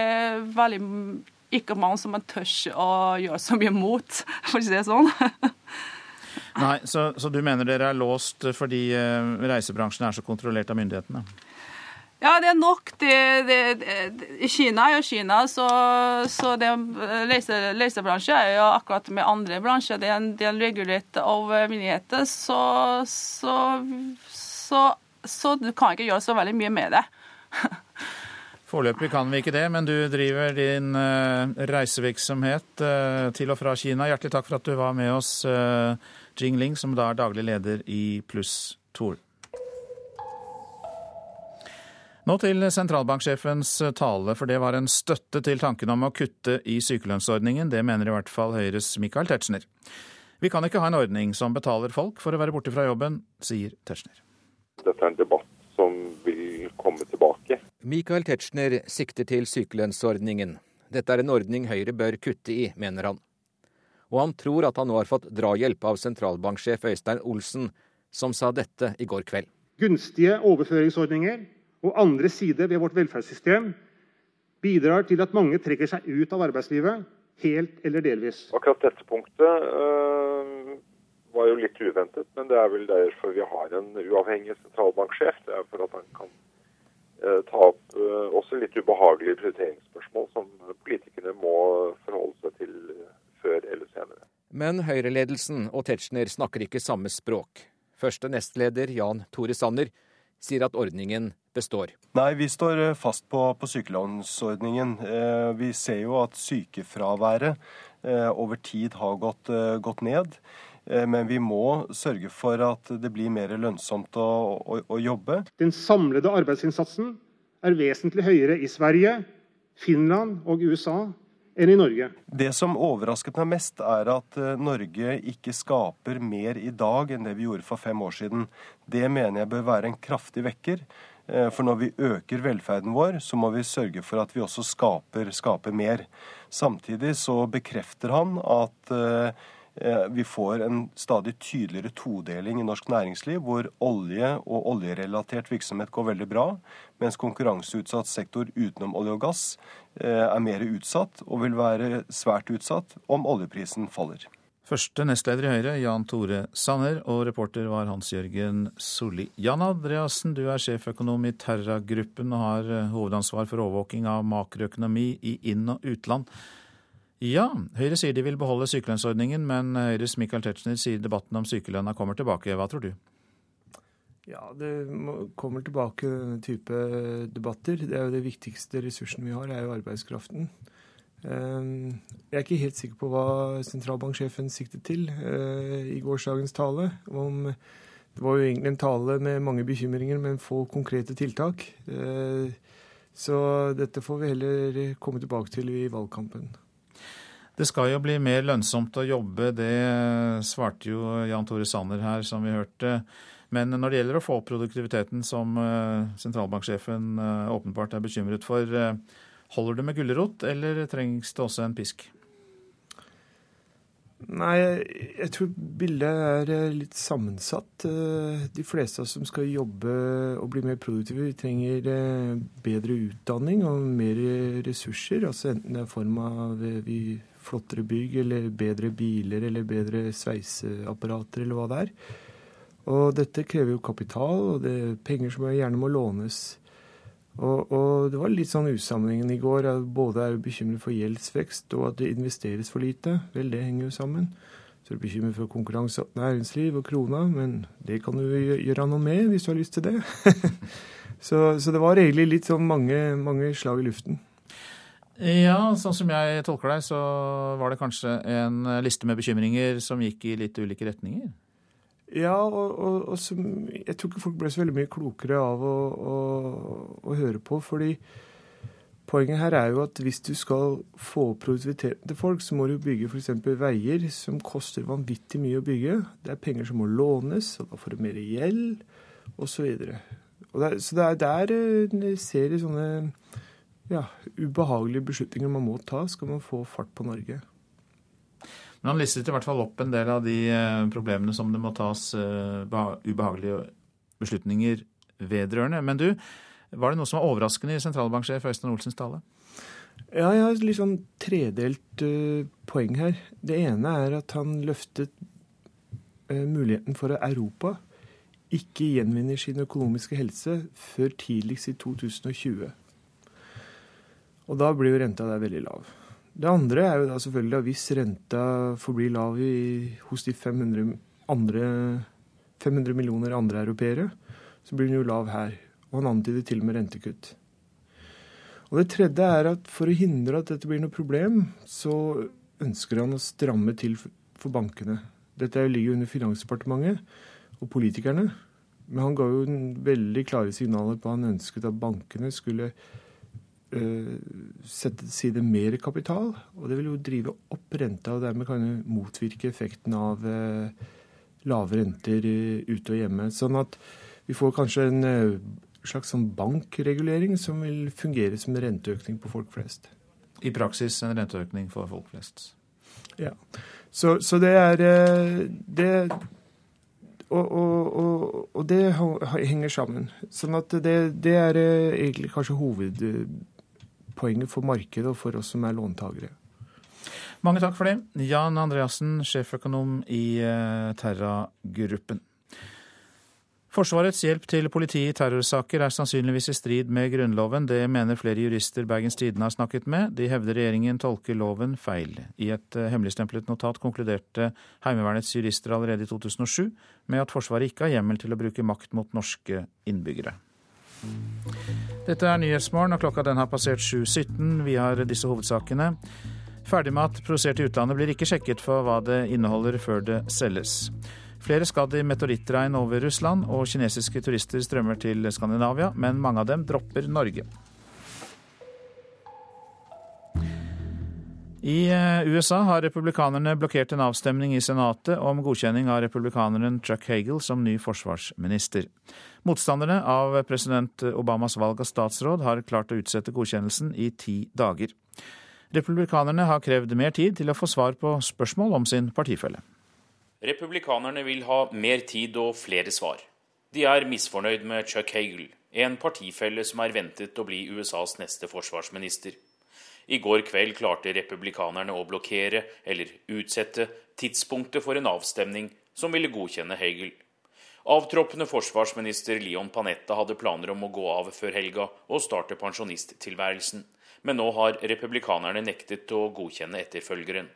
veldig ikke mange som tør å gjøre så mye mot, for å si det sånn. Nei, så, så, du mener dere er låst fordi uh, reisebransjen er så kontrollert av myndighetene? Ja, det er nok. Det, det, det, Kina er jo Kina, så, så lese, lesebransjen er jo akkurat med andre bransjer. Det er, det er regulert av myndigheter, så, så, så, så, du kan ikke gjøre så veldig mye med det. Foreløpig kan vi ikke det, men du driver din uh, reisevirksomhet til og fra Kina. Hjertelig takk for at du var med oss, Jing Ling, som da er daglig leder i Pluss Tour. Nå til sentralbanksjefens tale, for det var en støtte til tanken om å kutte i sykelønnsordningen. Det mener i hvert fall Høyres Michael Tetzschner. Vi kan ikke ha en ordning som betaler folk for å være borte fra jobben, sier Tetzschner. Dette er en debatt som vil komme tilbake. Michael Tetzschner sikter til sykelønnsordningen. Dette er en ordning Høyre bør kutte i, mener han. Og han tror at han nå har fått drahjelp av sentralbanksjef Øystein Olsen, som sa dette i går kveld. Gunstige overføringsordninger og andre sider ved vårt velferdssystem bidrar til at mange trekker seg ut av arbeidslivet, helt eller delvis. Akkurat dette punktet øh, var jo litt uventet, men det er vel derfor vi har en uavhengig sentralbanksjef. Det er for at han kan øh, ta opp øh, også litt ubehagelige prioriteringsspørsmål som politikerne må forholde seg til før eller senere. Men Høyre-ledelsen og Tetzschner snakker ikke samme språk. Første nestleder Jan Tore Sanner sier at ordningen består. Nei, vi står eh, fast på, på sykelønnsordningen. Eh, vi ser jo at sykefraværet eh, over tid har gått, gått ned. Men vi må sørge for at det blir mer lønnsomt å, å, å jobbe. Den samlede arbeidsinnsatsen er vesentlig høyere i Sverige, Finland og USA enn i Norge. Det som overrasket meg mest, er at Norge ikke skaper mer i dag enn det vi gjorde for fem år siden. Det mener jeg bør være en kraftig vekker. Eh, for når vi øker velferden vår, så må vi sørge for at vi også skaper, skaper mer. Samtidig så bekrefter han at eh, Eh, vi får en stadig tydeligere todeling i norsk næringsliv, hvor olje og oljerelatert virksomhet går veldig bra, mens konkurranseutsatt sektor utenom olje og gass er mer utsatt, og vil være svært utsatt om oljeprisen faller. Første nestleder i Høyre, Jan Tore Sanner, og reporter var Hans-Jørgen Solli. Jan Andreassen, du er sjeføkonom i Terra-gruppen og har eh, hovedansvar for overvåking av makroøkonomi i inn- og utland. Ja, Høyre sier de vil beholde sykelønnsordningen, men Høyres Michael Tetzschner sier debatten om sykelønna kommer tilbake. Hva tror du? Ja, det kommer tilbake denne type debatter. Det er jo det viktigste ressursen vi har, er jo arbeidskraften. Ehm, jeg er ikke helt sikker på hva sentralbanksjefen siktet til eh, i gårsdagens tale. Om det var jo egentlig en tale med mange bekymringer, men få konkrete tiltak. Eh, så dette får vi heller komme tilbake til i valgkampen. Det skal jo bli mer lønnsomt å jobbe, det svarte jo Jan Tore Sanner her, som vi hørte. Men når det gjelder å få opp produktiviteten, som eh, sentralbanksjefen eh, åpenbart er bekymret for, eh, holder det med gulrot, eller trengs det også en pisk? Nei, jeg tror bildet er litt sammensatt. De fleste som skal jobbe og bli mer produktive, trenger bedre utdanning og mer ressurser. Altså enten det er i form av flottere bygg eller bedre biler eller bedre sveiseapparater eller hva det er. Og dette krever jo kapital, og det er penger som gjerne må lånes. Og, og det var litt sånn usammenhengen i går. Både er bekymret for gjeldsvekst og at det investeres for lite. Vel, det henger jo sammen. Så er du bekymret for konkurranse og næringsliv og krona, men det kan du gjøre noe med hvis du har lyst til det. så, så, det var egentlig litt sånn mange, mange slag i luften. Ja, sånn som jeg tolker deg, så var det kanskje en liste med bekymringer som gikk i litt ulike retninger? Ja, og, og, og som, jeg tror ikke folk ble så veldig mye klokere av å, å, å høre på. fordi Poenget her er jo at hvis du skal få opp produktiviteten til folk, så må du bygge f.eks. veier som koster vanvittig mye å bygge. Det er penger som må lånes, og da får du mer gjeld, osv. Så, det er der en eh, serie sånne ja, ubehagelige beslutninger man må ta, skal man få fart på Norge. Men han listet i hvert fall opp en del av de eh, problemene som det må tas eh, ubehagelige beslutninger vedrørende. Men du, var det noe som var overraskende i sentralbanksjef Øystein Olsens tale? Ja, jeg har litt sånn tredelt uh, poeng her. Det ene er at han løftet muligheten for at Europa ikke gjenvinner sin økonomiske helse før tidligst i 2020. Og da blir jo renta der veldig lav. Det andre er jo da selvfølgelig at hvis renta forblir lav i, hos de 500, andre, 500 millioner andre europeere, så blir den jo lav her. Og han antyder til og med rentekutt. Og det tredje er at for å hindre at dette blir noe problem, så ønsker han å stramme til for bankene. Dette ligger jo under Finansdepartementet og politikerne. Men han ga jo veldig klare signaler på at han ønsket at bankene skulle sette til side mer kapital. Og det vil jo drive opp renta, og dermed kan det motvirke effekten av uh, lave renter ute og hjemme. Sånn at vi får kanskje en slags sånn bankregulering som vil fungere som en renteøkning på folk flest. I praksis en renteøkning for folk flest. Ja. Så, så det er det, og, og, og, og, det henger sammen. Sånn at det, det er egentlig kanskje hovedpoenget for markedet og for oss som er låntakere. Mange takk for det. Jan Andreassen, sjeføkonom i eh, Terra-gruppen. Forsvarets hjelp til politiet i terrorsaker er sannsynligvis i strid med Grunnloven. Det mener flere jurister Bergens Tidende har snakket med. De hevder regjeringen tolker loven feil. I et eh, hemmeligstemplet notat konkluderte Heimevernets jurister allerede i 2007 med at Forsvaret ikke har hjemmel til å bruke makt mot norske innbyggere. Dette er Nyhetsmorgen, og klokka den har passert 7.17. Vi har disse hovedsakene. Ferdigmat produsert i utlandet blir ikke sjekket for hva det inneholder før det selges. Flere skadd i meteorittregn over Russland, og kinesiske turister strømmer til Skandinavia, men mange av dem dropper Norge. I eh, USA har republikanerne blokkert en avstemning i Senatet om godkjenning av republikaneren Chuck Hagel som ny forsvarsminister. Motstanderne av president Obamas valg av statsråd har klart å utsette godkjennelsen i ti dager. Republikanerne har krevd mer tid til å få svar på spørsmål om sin partifelle. Republikanerne vil ha mer tid og flere svar. De er misfornøyd med Chuck Hagel, en partifelle som er ventet å bli USAs neste forsvarsminister. I går kveld klarte republikanerne å blokkere, eller utsette, tidspunktet for en avstemning som ville godkjenne Hegel. Avtroppende forsvarsminister Leon Panetta hadde planer om å gå av før helga og starte pensjonisttilværelsen, men nå har republikanerne nektet å godkjenne etterfølgeren.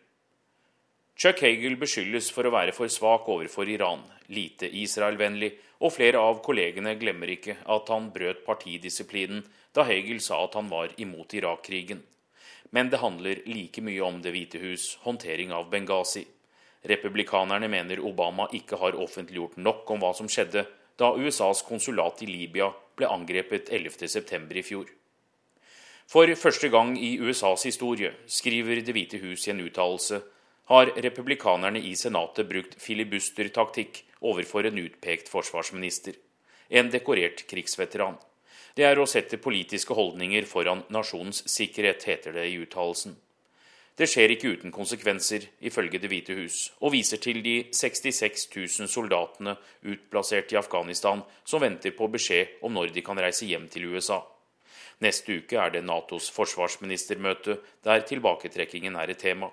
Chuck Hagel beskyldes for å være for svak overfor Iran, lite Israel-vennlig, og flere av kollegene glemmer ikke at han brøt partidisiplinen da Hagel sa at han var imot Irak-krigen. Men det handler like mye om Det hvite hus' håndtering av Benghazi. Republikanerne mener Obama ikke har offentliggjort nok om hva som skjedde da USAs konsulat i Libya ble angrepet 11.9. i fjor. For første gang i USAs historie, skriver Det hvite hus i en uttalelse, har republikanerne i Senatet brukt filibustertaktikk overfor en utpekt forsvarsminister, en dekorert krigsveteran. Det er å sette politiske holdninger foran nasjonens sikkerhet, heter det i uttalelsen. Det skjer ikke uten konsekvenser, ifølge Det hvite hus, og viser til de 66 000 soldatene utplassert i Afghanistan som venter på beskjed om når de kan reise hjem til USA. Neste uke er det Natos forsvarsministermøte, der tilbaketrekkingen er et tema.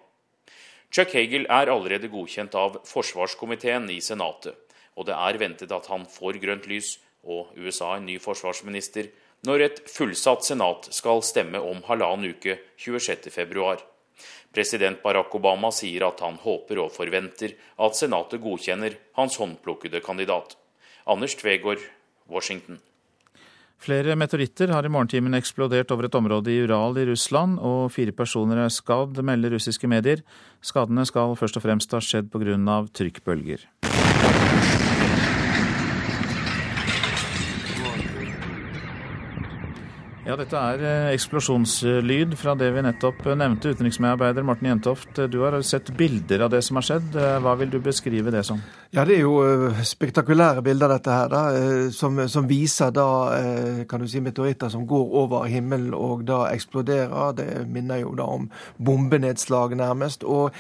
Chuck Hagel er allerede godkjent av forsvarskomiteen i Senatet, og det er ventet at han får grønt lys, og USA en ny forsvarsminister, når et fullsatt senat skal stemme om halvannen uke 26.2. President Barack Obama sier at han håper og forventer at Senatet godkjenner hans håndplukkede kandidat. Anders Tvegård, Washington. Flere meteoritter har i morgentimen eksplodert over et område i Ural i Russland, og fire personer er skadd, melder russiske medier. Skadene skal først og fremst ha skjedd pga. trykkbølger. Ja, dette er eh, eksplosjonslyd fra det vi nettopp nevnte. Utenriksmedarbeider Morten Jentoft, du har sett bilder av det som har skjedd. Eh, hva vil du beskrive det som? Ja, Det er jo eh, spektakulære bilder, dette her, da, som, som, viser da, kan du si, meteoritter som går over himmelen og da eksploderer. Det minner jo da om bombenedslag, nærmest. Og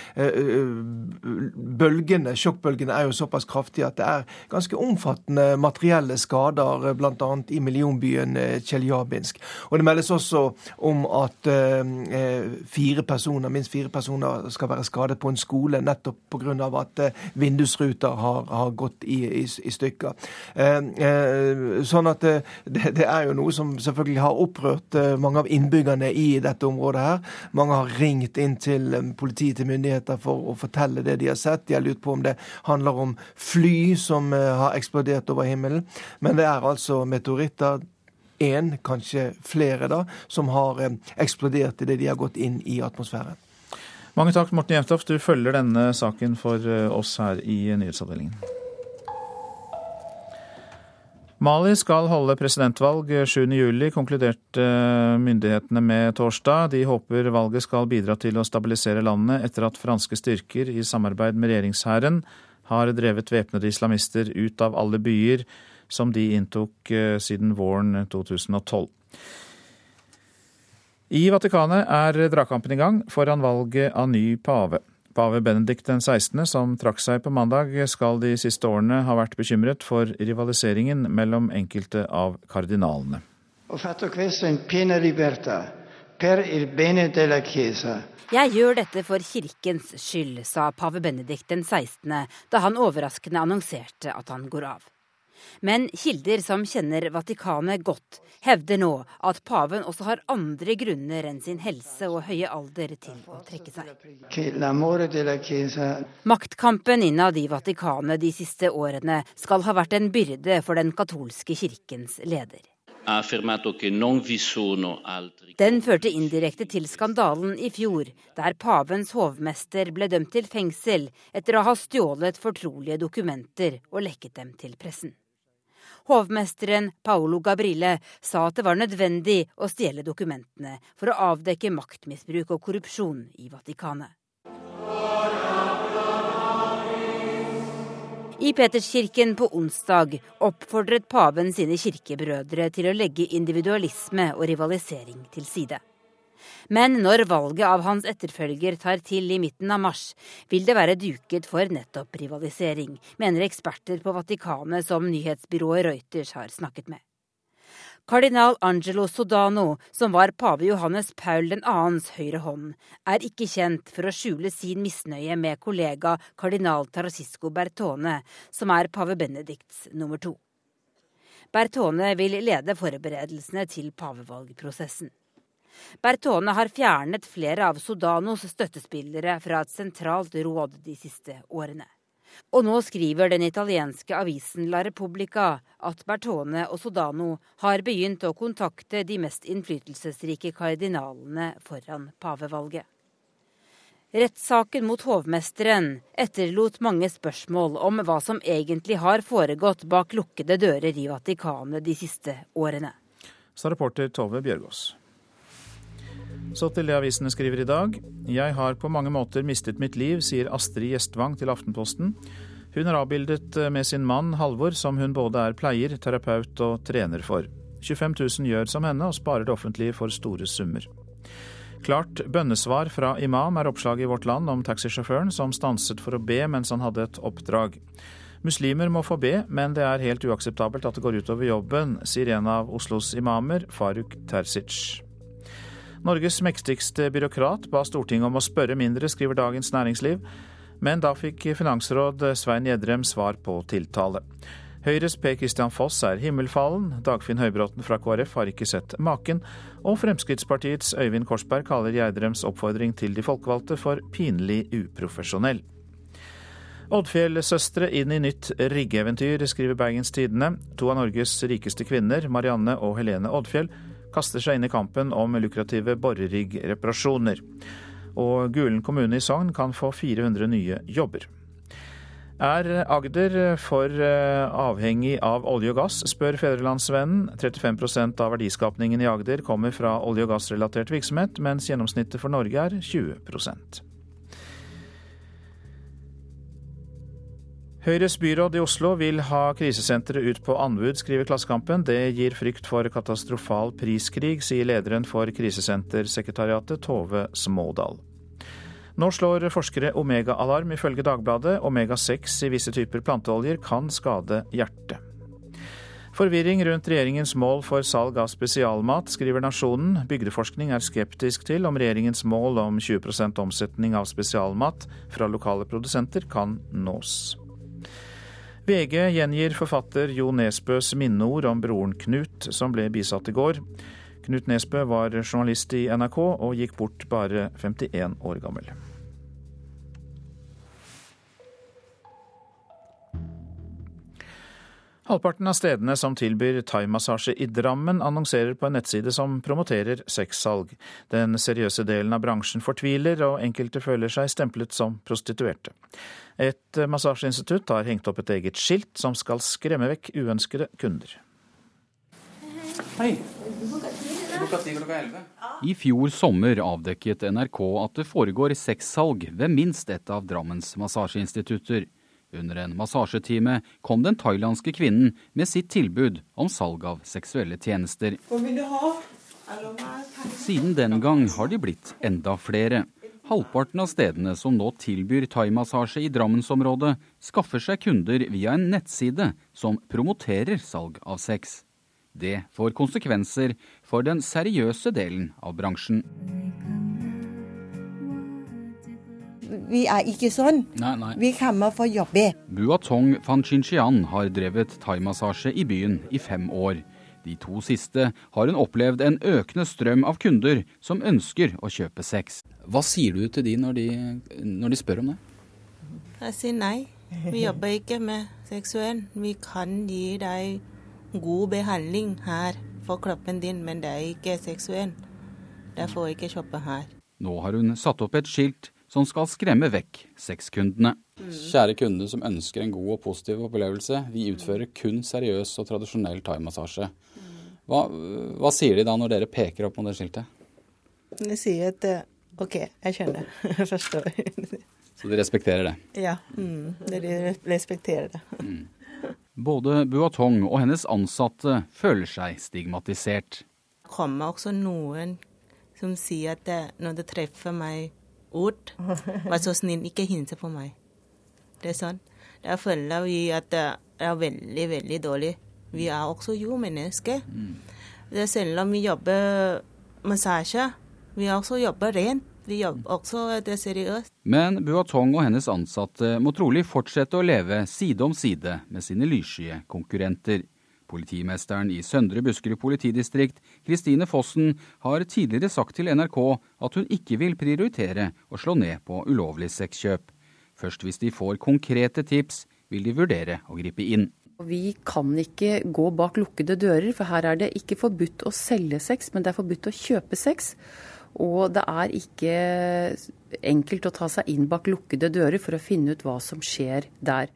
bølgene, sjokkbølgene er jo såpass kraftige at det er ganske omfattende materielle skader, bl.a. i millionbyen Tsjeljabinsk. Og Det meldes også om at eh, fire personer, minst fire personer skal være skadet på en skole nettopp pga. at eh, vindusruter har, har gått i, i, i stykker. Eh, eh sånn at eh, det, det, er jo noe som selvfølgelig har opprørt eh, mange av innbyggerne i dette området her. Mange har ringt inn til politiet, til myndigheter, for å fortelle det de har sett. De har lurt på om det handler om fly som har eksplodert over himmelen. Men det er altså meteoritter én, kanskje flere, da, som har eh, eksplodert idet de har gått inn i atmosfæren. Mange takk, Morten Jevtoft. Du følger denne saken for eh, oss her i nyhetsavdelingen. Mali skal holde presidentvalg 7.7, konkluderte myndighetene med torsdag. De håper valget skal bidra til å stabilisere landet etter at franske styrker i samarbeid med regjeringshæren har drevet væpnede islamister ut av alle byer som de inntok eh, siden våren 2012. I Vatikanet er dragkampen i gang foran valget av ny pave. Pave Benedikt den 16., som trakk seg på mandag, skal de siste årene ha vært bekymret for rivaliseringen mellom enkelte av kardinalene. Jeg gjør dette for kirkens skyld, sa pave Benedikt den 16. da han overraskende annonserte at han går av. Men kilder som kjenner Vatikanet godt, hevder nå at paven også har andre grunner enn sin helse og høye alder til å trekke seg. Maktkampen innad i Vatikanet de siste årene skal ha vært en byrde for den katolske kirkens leder. Den førte indirekte til skandalen i fjor, der pavens hovmester ble dømt til fengsel etter å ha stjålet fortrolige dokumenter og lekket dem til pressen. Hovmesteren Paolo Gabrile sa at det var nødvendig å stjele dokumentene for å avdekke maktmisbruk og korrupsjon i Vatikanet. I Peterskirken på onsdag oppfordret paven sine kirkebrødre til å legge individualisme og rivalisering til side. Men når valget av hans etterfølger tar til i midten av mars, vil det være duket for nettopp rivalisering, mener eksperter på Vatikanet som nyhetsbyrået Reuters har snakket med. Kardinal Angelo Sodano, som var pave Johannes Paul 2.s høyre hånd, er ikke kjent for å skjule sin misnøye med kollega kardinal Tarasisco Bertone, som er pave Benedikts nummer to. Bertone vil lede forberedelsene til pavevalgprosessen. Bertone har fjernet flere av Sodanos støttespillere fra et sentralt råd de siste årene. Og nå skriver den italienske avisen La Repubblica at Bertone og Sodano har begynt å kontakte de mest innflytelsesrike kardinalene foran pavevalget. Rettssaken mot hovmesteren etterlot mange spørsmål om hva som egentlig har foregått bak lukkede dører i Vatikanet de siste årene. Sa reporter Tove Bjørgaas. Så til det avisene skriver i dag. Jeg har på mange måter mistet mitt liv, sier Astrid Gjestvang til Aftenposten. Hun er avbildet eh, med sin mann Halvor, som hun både er pleier, terapeut og trener for. 25 000 gjør som henne og sparer det offentlige for store summer. Klart bønnesvar fra imam er oppslaget i Vårt Land om taxisjåføren som stanset for å be mens han hadde et oppdrag. Muslimer må få be, men det er helt uakseptabelt at det går utover jobben, sier en av Oslos imamer, Faruk Terzic. Norges mektigste byråkrat ba Stortinget om å spørre mindre, skriver Dagens Næringsliv. Men da fikk finansråd Svein Gjedrem svar på tiltale. Høyres Per Christian Foss er himmelfallen, Dagfinn Høybråten fra KrF har ikke sett maken, og Fremskrittspartiets Øyvind Korsberg kaller Gjerdrems oppfordring til de folkevalgte for pinlig uprofesjonell. Oddfjell-søstre inn i nytt riggeeventyr, skriver Bergens Tidende. To av Norges rikeste kvinner, Marianne og Helene Oddfjell, kaster seg inn i kampen om lukrative boreriggreparasjoner. Og Gulen kommune i Sogn kan få 400 nye jobber. Er Agder for eh, avhengig av olje og gass, spør Fedrelandsvennen. 35% av verdiskapningen i Agder kommer fra olje- og gassrelatert virksomhet, mens gjennomsnittet for Norge er 20 Høyres byråd i Oslo vil ha krisesenteret ut på anbud, skriver Klassekampen. Det gir frykt for katastrofal priskrig, sier lederen for Krisesentersekretariatet, Tove Smådal. Nå slår forskere omega-alarm, ifølge Dagbladet. Omega-6 i visse typer planteoljer kan skade hjertet. Forvirring rundt regjeringens mål for salg av spesialmat, skriver Nasjonen. Bygdeforskning er skeptisk til om regjeringens mål om 20% omsetning av spesialmat fra lokale produsenter kan nås. VG gjengir forfatter Jo Nesbøs minneord om broren Knut, som ble bisatt i går. Knut Nesbø var journalist i NRK og gikk bort bare 51 år gammel. Halvparten av stedene som tilbyr thaimassasje i Drammen, annonserer på en nettside som promoterer sexsalg. Den seriøse delen av bransjen fortviler, og enkelte føler seg stemplet som prostituerte. Et massasjeinstitutt har hengt opp et eget skilt som skal skremme vekk uønskede kunder. Hei. I fjor sommer avdekket NRK at det foregår sexsalg ved minst et av Drammens massasjeinstitutter. Under en massasjetime kom den thailandske kvinnen med sitt tilbud om salg av seksuelle tjenester. Siden den gang har de blitt enda flere. Halvparten av stedene som nå tilbyr thaimassasje i Drammensområdet, skaffer seg kunder via en nettside som promoterer salg av sex. Det får konsekvenser for den seriøse delen av bransjen. Vi er ikke sånn. Nei, nei. Vi kommer for å jobbe. Buatong Fanchinshian har drevet thaimassasje i byen i fem år. De to siste har hun opplevd en økende strøm av kunder som ønsker å kjøpe sex. Hva sier du til de når de, når de spør om det? Jeg sier nei. Vi jobber ikke med seksuell. Vi kan gi deg god behandling her for kroppen din, men det er ikke seksuell. Derfor ikke kjøpe her. Nå har hun satt opp et skilt som skal skremme vekk sexkundene. Kjære kunde som ønsker en god og positiv opplevelse, vi utfører kun seriøs og tradisjonell thaimassasje. Hva, hva sier de da når dere peker opp mot det skiltet? De sier at eh, OK, jeg skjønner. Jeg forstår. Så de respekterer det? Ja, mm, de respekterer det. Både Buatong og hennes ansatte føler seg stigmatisert. Det kommer også noen som sier at eh, når det treffer meg ut, vær så snill, ikke hilse på meg. Det er sånn. Da føler vi at det er veldig, veldig dårlig. Vi er også jo mennesker. Er selv om vi jobber massasje, vi også jobber rent. Vi jobber også det seriøst. Men Buatong og hennes ansatte må trolig fortsette å leve side om side med sine lyssky konkurrenter. Politimesteren i Søndre Buskerud politidistrikt, Kristine Fossen, har tidligere sagt til NRK at hun ikke vil prioritere å slå ned på ulovlig sexkjøp. Først hvis de får konkrete tips, vil de vurdere å gripe inn. Vi kan ikke gå bak lukkede dører, for her er det ikke forbudt å selge sex, men det er forbudt å kjøpe sex. Og det er ikke enkelt å ta seg inn bak lukkede dører for å finne ut hva som skjer der.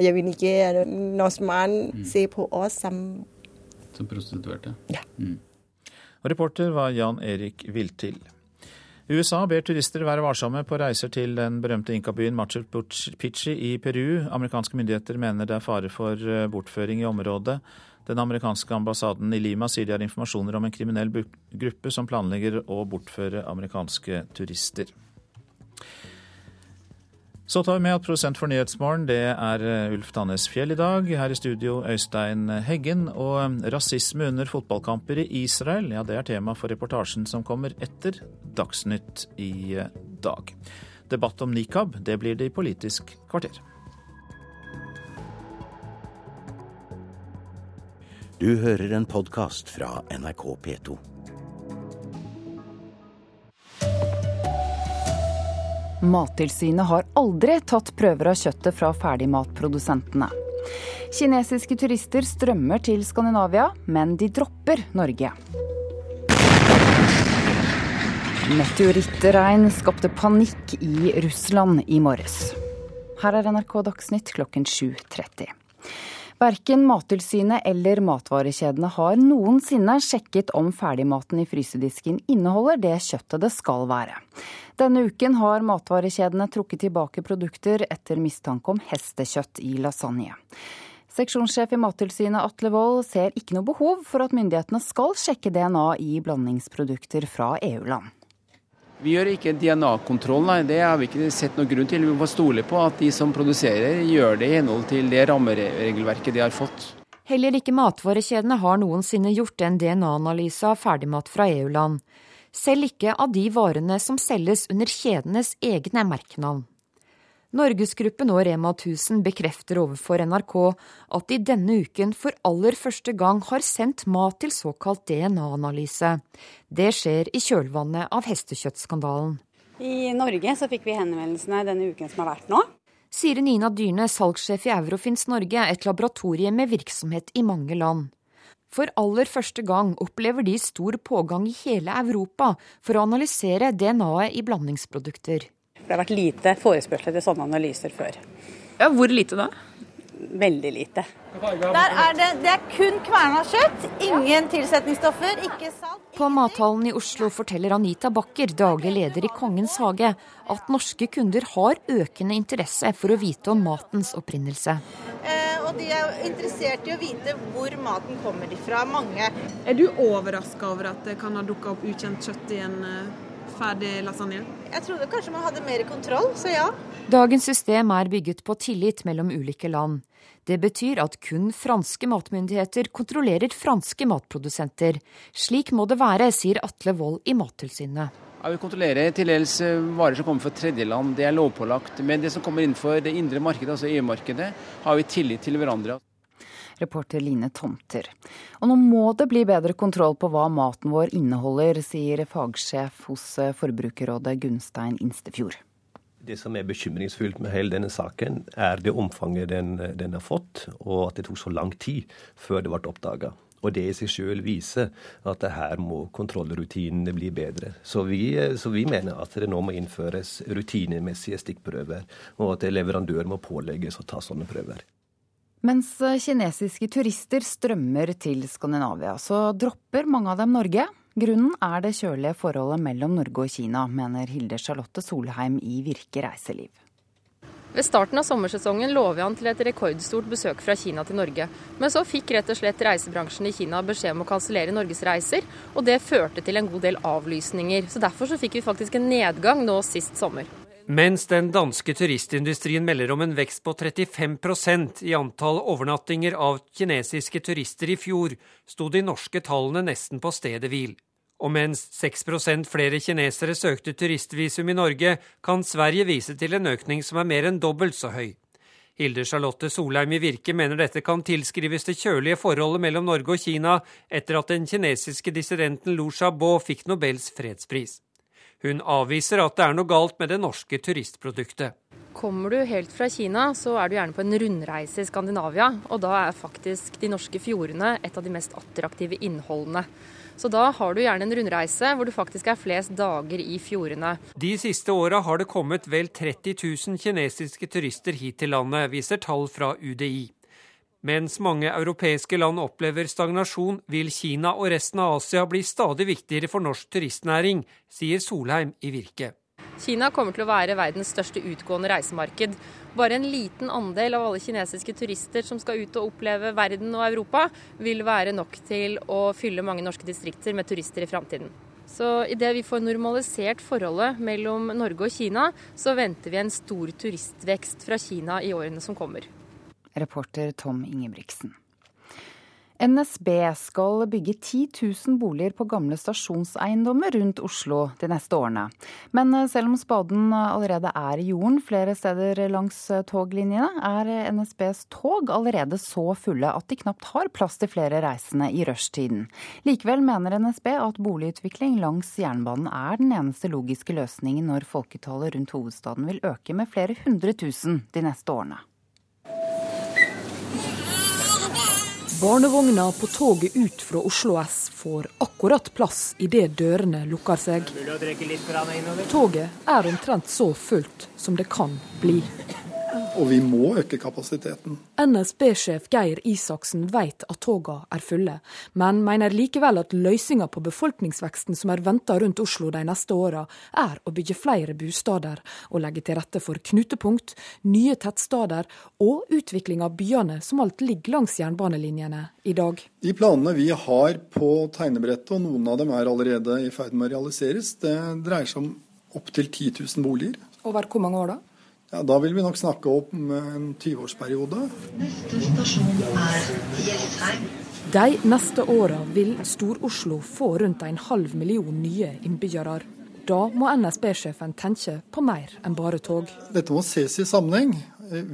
Jeg vil ikke norskmann ser på oss som Som prostituerte? Ja. Mm. Og reporter var Jan Erik Viltil. USA ber turister være varsomme på reiser til den berømte inkabyen Machu Picchu i Peru. Amerikanske myndigheter mener det er fare for eh, bortføring i området. Den amerikanske ambassaden i Lima sier de har informasjoner om en kriminell gruppe som planlegger å bortføre amerikanske turister. Så tar vi med at produsent for Nyhetsmorgen det er eh, Ulf Tannes Fjell i dag. Her i studio Øystein Heggen. Og eh, rasisme under fotballkamper i Israel, ja det er tema for reportasjen som kommer etter Dagsnytt i eh, dag. Debatt om nikab, det blir det i Politisk kvarter. Du hører en podkast fra NRK P2. Mattilsynet har aldri tatt prøver av kjøttet fra ferdigmatprodusentene. Kinesiske turister strømmer til Skandinavia, men de dropper Norge. Meteorittregn skapte panikk i Russland i morges. Her er NRK Dagsnytt klokken 7.30. Verken Mattilsynet eller matvarekjedene har noensinne sjekket om ferdigmaten i frysedisken inneholder det kjøttet det skal være. Denne uken har matvarekjedene trukket tilbake produkter etter mistanke om hestekjøtt i lasagne. Seksjonssjef i Mattilsynet Atle Wold ser ikke noe behov for at myndighetene skal sjekke DNA i blandingsprodukter fra EU-land. Vi gjør ikke DNA-kontroll, nei. Det har vi ikke sett noen grunn til. Vi må stole på at de som produserer, gjør det i henhold til det rammeregelverket de har fått. Heller ikke matvarekjedene har noensinne gjort en DNA-analyse av ferdigmat fra EU-land. Selv ikke av de varene som selges under kjedenes egne merkenavn. Norgesgruppen og Rema 1000 bekrefter overfor NRK at de denne uken for aller første gang har sendt mat til såkalt DNA-analyse. Det skjer i kjølvannet av hestekjøttskandalen. I Norge så fikk vi henvendelsene denne uken som har vært nå. Sier Nina Dyrne, salgssjef i Eurofins Norge, et laboratorie med virksomhet i mange land. For aller første gang opplever de stor pågang i hele Europa for å analysere DNA-et i blandingsprodukter. Det har vært lite forespørsel etter sånne analyser før. Ja, Hvor lite da? Veldig lite. Der er det, det er kun kverna kjøtt, ingen tilsetningsstoffer, ikke salt. På mathallen i Oslo forteller Anita Bakker, daglig leder i Kongens hage, at norske kunder har økende interesse for å vite om matens opprinnelse. Eh, og de er interessert i å vite hvor maten kommer ifra, mange. Er du overraska over at det kan ha dukka opp ukjent kjøtt i en uh ferdig lasagne? Jeg trodde kanskje man hadde mer kontroll, så ja. Dagens system er bygget på tillit mellom ulike land. Det betyr at kun franske matmyndigheter kontrollerer franske matprodusenter. Slik må det være, sier Atle Wold i Mattilsynet. Ja, vi kontrollerer til dels eh, varer som kommer fra tredjeland, det er lovpålagt. Men det som kommer innenfor det indre markedet, altså EU-markedet, har vi tillit til hverandre reporter Line Tomter. Og nå må det bli bedre kontroll på hva maten vår inneholder, sier fagsjef hos Forbrukerrådet Gunstein Instefjord. Det som er bekymringsfullt med hele denne saken, er det omfanget den, den har fått, og at det tok så lang tid før det ble oppdaga. Og det i seg selv viser at her må kontrollrutinene bli bedre. Så vi, så vi, mener at det nå må innføres rutinemessige stikkprøver, og at leverandør må pålegges å ta sånne prøver. Mens kinesiske turister strømmer til Skandinavia, så dropper mange av dem Norge. Grunnen er det kjølige forholdet mellom Norge og Kina, mener Hilde Charlotte Solheim i Virke reiseliv. Ved starten av sommersesongen lå vi an til et rekordstort besøk fra Kina til Norge. Men så fikk rett og slett reisebransjen i Kina beskjed om å kansellere Norges reiser, og det førte til en god del avlysninger. Så derfor så fikk vi faktisk en nedgang nå sist sommer. Mens den danske turistindustrien melder om en vekst på 35% i antall overnattinger av kinesiske turister i fjor, sto de norske tallene nesten på stedet hvil. Og mens 6% flere kinesere søkte turistvisum i Norge, kan Sverige vise til en økning som er mer enn dobbelt så høy. Hilde Charlotte Solheim i Virke mener dette kan tilskrives det kjølige forholdet mellom Norge og Kina etter at den kinesiske dissidenten Lu Xiaobo fikk Nobels fredspris. Hun avviser at det er noe galt med det norske turistproduktet. Kommer du helt fra Kina, så er du gjerne på en rundreise i Skandinavia. Og da er faktisk de norske fjordene et av de mest attraktive innholdene. Så da har du gjerne en rundreise hvor du faktisk er flest dager i fjordene. De siste åra har det kommet vel 30 000 kinesiske turister hit til landet, viser tall fra UDI. Mens mange europeiske land opplever stagnasjon, vil Kina og resten av Asia bli stadig viktigere for norsk turistnæring, sier Solheim i Virke. Kina kommer til å være verdens største utgående reisemarked. Bare en liten andel av alle kinesiske turister som skal ut og oppleve verden og Europa, vil være nok til å fylle mange norske distrikter med turister i framtiden. Så idet vi får normalisert forholdet mellom Norge og Kina, så venter vi en stor turistvekst fra Kina i årene som kommer. Reporter Tom Ingebrigtsen. NSB skal bygge 10 000 boliger på gamle stasjonseiendommer rundt Oslo de neste årene. Men selv om spaden allerede er i jorden flere steder langs toglinjene, er NSBs tog allerede så fulle at de knapt har plass til flere reisende i rushtiden. Likevel mener NSB at boligutvikling langs jernbanen er den eneste logiske løsningen når folketallet rundt hovedstaden vil øke med flere hundre tusen de neste årene. Barnevogna på toget ut fra Oslo S får akkurat plass idet dørene lukker seg. Toget er omtrent så fullt som det kan bli. Og vi må øke kapasiteten. NSB-sjef Geir Isaksen vet at togene er fulle, men mener likevel at løsninga på befolkningsveksten som er venta rundt Oslo de neste åra, er å bygge flere bosteder og legge til rette for knutepunkt, nye tettsteder og utvikling av byene som alt ligger langs jernbanelinjene i dag. De planene vi har på tegnebrettet, og noen av dem er allerede i ferd med å realiseres, det dreier seg om opptil 10 000 boliger. Over hvor mange år da? Ja, Da vil vi nok snakke om en 20-årsperiode. Neste stasjon er Jessheim. De neste åra vil Stor-Oslo få rundt en halv million nye innbyggere. Da må NSB-sjefen tenke på mer enn bare tog. Dette må ses i sammenheng.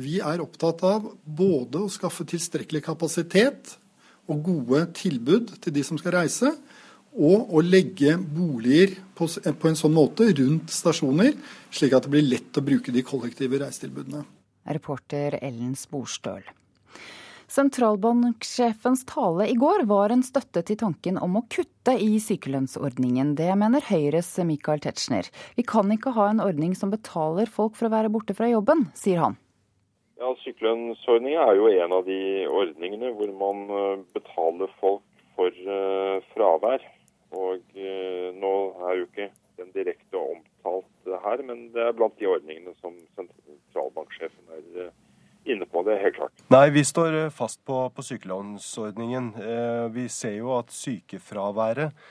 Vi er opptatt av både å skaffe tilstrekkelig kapasitet og gode tilbud til de som skal reise, og å legge boliger på, på, en sånn måte rundt stasjoner, slik at det blir lett å bruke de kollektive reisetilbudene. Reporter Ellen Sporstøl. Sentralbanksjefens tale i går var en støtte til tanken om å kutte i sykelønnsordningen. Det mener Høyres Michael Tetzschner. Vi kan ikke ha en ordning som betaler folk for å være borte fra jobben, sier han. Ja, Sykelønnsordningen er jo en av de ordningene hvor man eh, betaler folk for uh, fravær. Og eh, nå er jo ikke den direkte omtalt her, men det er blant de ordningene som sentralbanksjefen er eh, inne på. Det er helt klart. Nei, vi står eh, fast på, på sykelønnsordningen. Vi ser jo at sykefraværet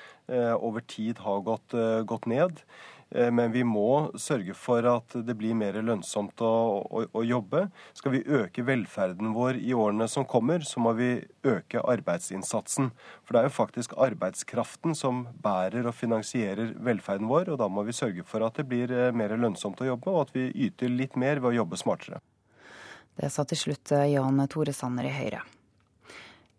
over tid har gått, gått ned. Eh, men vi må sørge for at det blir mer lønnsomt å, å, å, jobbe. Skal vi øke velferden vår i årene som kommer, så må vi øke arbeidsinnsatsen. For det er jo faktisk arbeidskraften som bærer og finansierer velferden vår, og da må vi sørge for at det blir eh, mer lønnsomt å jobbe, og at vi yter litt mer ved å jobbe smartere. Det sa til slutt eh, Jan Tore Sanner i Høyre.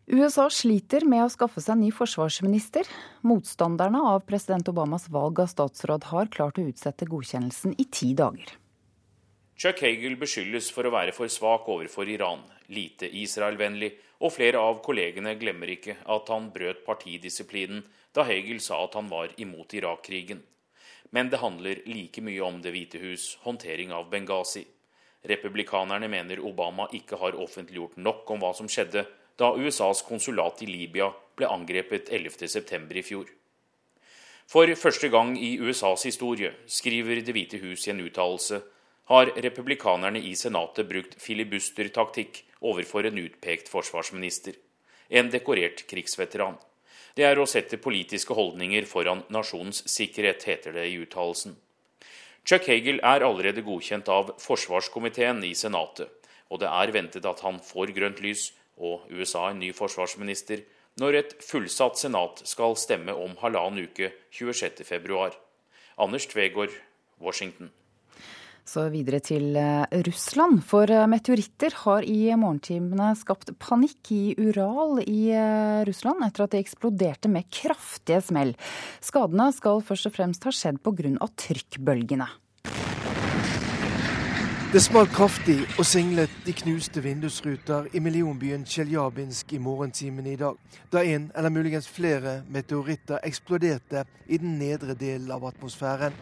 USA sliter med å skaffe seg ny forsvarsminister. Motstanderne av president Obamas valg av statsråd har klart å utsette godkjennelsen i ti dager. Chuck Hagel beskyldes for å være for svak overfor Iran, lite Israel-vennlig, og flere av kollegene glemmer ikke at han brøt partidisiplinen da Hagel sa at han var imot Irak-krigen. Men det handler like mye om Det hvite hus, håndtering av Benghazi. Republikanerne mener Obama ikke har offentliggjort nok om hva som skjedde, da USAs konsulat i Libya ble angrepet 11.9. i fjor. For første gang i USAs historie, skriver Det hvite hus i en uttalelse, har republikanerne i Senatet brukt filibustertaktikk overfor en utpekt forsvarsminister, en dekorert krigsveteran. Det er å sette politiske holdninger foran nasjonens sikkerhet, heter det i uttalelsen. Chuck Hagel er allerede godkjent av forsvarskomiteen i Senatet, og det er ventet at han får grønt lys og USA en ny forsvarsminister når et fullsatt senat skal stemme om halvannen uke 26.2. Anders Tvegård, Washington. Så videre til eh, Russland. For eh, meteoritter har i morgentimene skapt panikk i Ural i eh, Russland etter at de eksploderte med kraftige smell. Skadene skal først og fremst ha skjedd pga. trykkbølgene. Det smalt kraftig og singlet de knuste vindusruter i millionbyen Tsjeljabinsk i morgentimene i dag, da en eller muligens flere meteoritter eksploderte i den nedre delen av atmosfæren.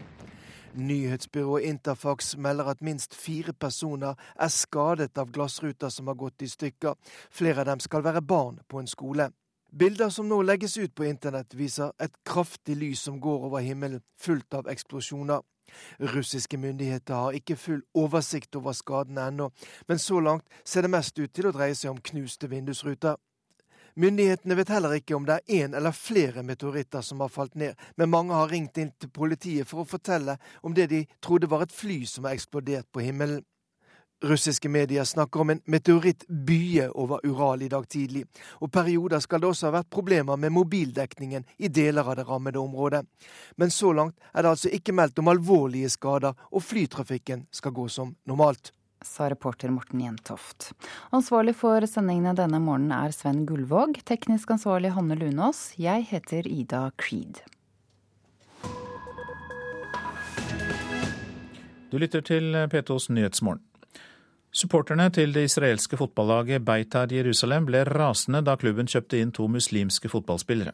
Nyhetsbyrået Interfax melder at minst fire personer er skadet av glassruter som har gått i stykker. Flere av dem skal være barn på en skole. Bilder som nå legges ut på internett, viser et kraftig lys som går over himmelen, fullt av eksplosjoner. Russiske myndigheter har ikke full oversikt over skadene ennå, men så langt ser det mest ut til å dreie seg om knuste vindusruter. Myndighetene vet heller ikke om det er én eller flere meteoritter som har falt ned, men mange har ringt inn til politiet for å fortelle om det de trodde var et fly som har eksplodert på himmelen. Russiske medier snakker om en meteorittbye over Ural i dag tidlig, og perioder skal det også ha vært problemer med mobildekningen i deler av det rammede området. Men så langt er det altså ikke meldt om alvorlige skader, og flytrafikken skal gå som normalt. Sa reporter Morten Jentoft. Ansvarlig for sendingene denne morgenen er Sven Gullvåg. Teknisk ansvarlig Hanne Lunås. Jeg heter Ida Creed. Du lytter til P2s Nyhetsmorgen. Supporterne til det israelske fotballaget Beitar Jerusalem ble rasende da klubben kjøpte inn to muslimske fotballspillere.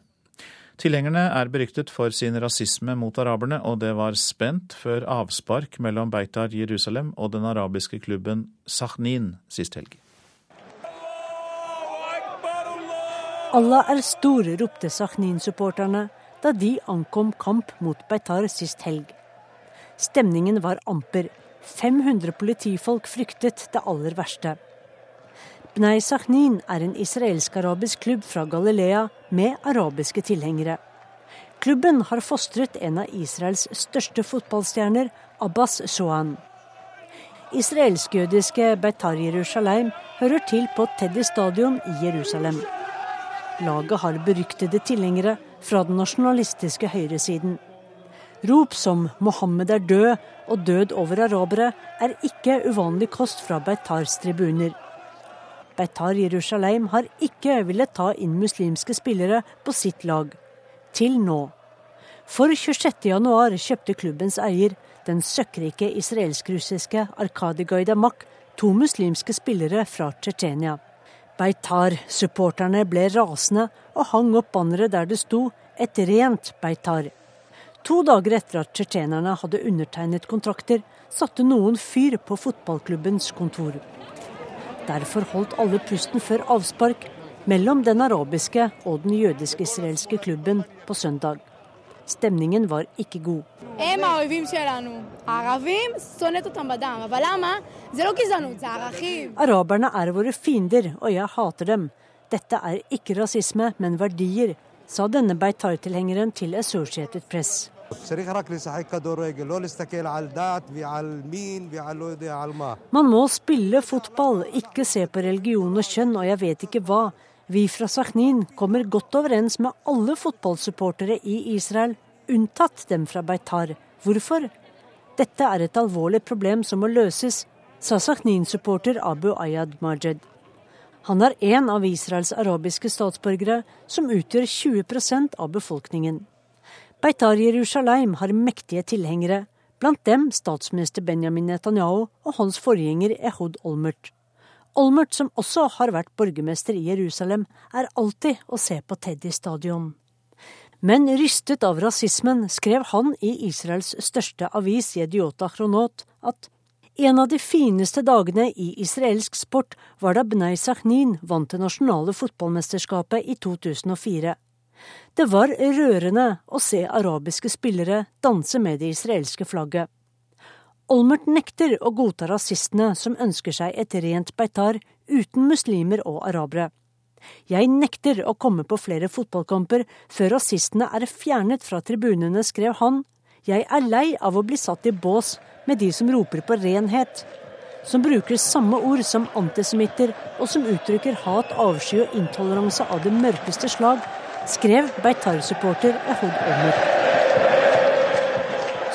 Tilhengerne er beryktet for sin rasisme mot araberne, og det var spent før avspark mellom Beitar Jerusalem og den arabiske klubben Sahnin sist helg. Allah er stor, ropte Sahnin-supporterne da de ankom kamp mot Beitar sist helg. Stemningen var amper. 500 politifolk fryktet det aller verste. Bnei Sahnin er en israelsk-arabisk klubb fra Galilea med arabiske tilhengere. Klubben har fostret en av Israels største fotballstjerner, Abbas Sohan. Israelsk-jødiske Beitar Jerusalem hører til på Teddy stadion i Jerusalem. Laget har beryktede tilhengere fra den nasjonalistiske høyresiden. Rop som 'Mohammed er død' og 'død over arabere' er ikke uvanlig kost fra Beitars tribuner. Beitar Jerusalem har ikke villet ta inn muslimske spillere på sitt lag. Til nå. For 26.1 kjøpte klubbens eier, den søkkrike israelsk-russiske Arkadi Gaidamak, to muslimske spillere fra Tsjetsjenia. Beitar-supporterne ble rasende og hang opp banneret der det sto 'Et rent Beitar'. To dager etter at tsjetsjenerne hadde undertegnet kontrakter, satte noen fyr på fotballklubbens kontor. Derfor holdt alle pusten før avspark mellom den arabiske og den jødisk-israelske klubben på søndag. Stemningen var ikke god. Araberne er våre fiender, og jeg hater dem. Dette er ikke rasisme, men verdier, sa denne Beitar-tilhengeren til Associated Press. Man må spille fotball, ikke se på religion og kjønn og jeg vet ikke hva. Vi fra Saknin kommer godt overens med alle fotballsupportere i Israel, unntatt dem fra Beitar. Hvorfor? Dette er et alvorlig problem som må løses, sa Saknin-supporter Abu Ayad Majed. Han er en av Israels arabiske statsborgere, som utgjør 20% av befolkningen. Beitar Jerusalem har mektige tilhengere, blant dem statsminister Benjamin Netanyahu og hans forgjenger Ehud Olmert. Olmert, som også har vært borgermester i Jerusalem, er alltid å se på Teddy stadion. Men rystet av rasismen skrev han i Israels største avis, Jediota Chronot, at en av de fineste dagene i israelsk sport var da Bnei Sahnin vant det nasjonale fotballmesterskapet i 2004. Det var rørende å se arabiske spillere danse med det israelske flagget. Olmert nekter å godta rasistene som ønsker seg et rent Beitar uten muslimer og arabere. Jeg nekter å komme på flere fotballkamper før rasistene er fjernet fra tribunene, skrev han. Jeg er lei av å bli satt i bås med de som roper på renhet. Som bruker samme ord som antisemitter, og som uttrykker hat, avsky og intoleranse av det mørkeste slag, skrev Beitar-supporter Ehud Omer.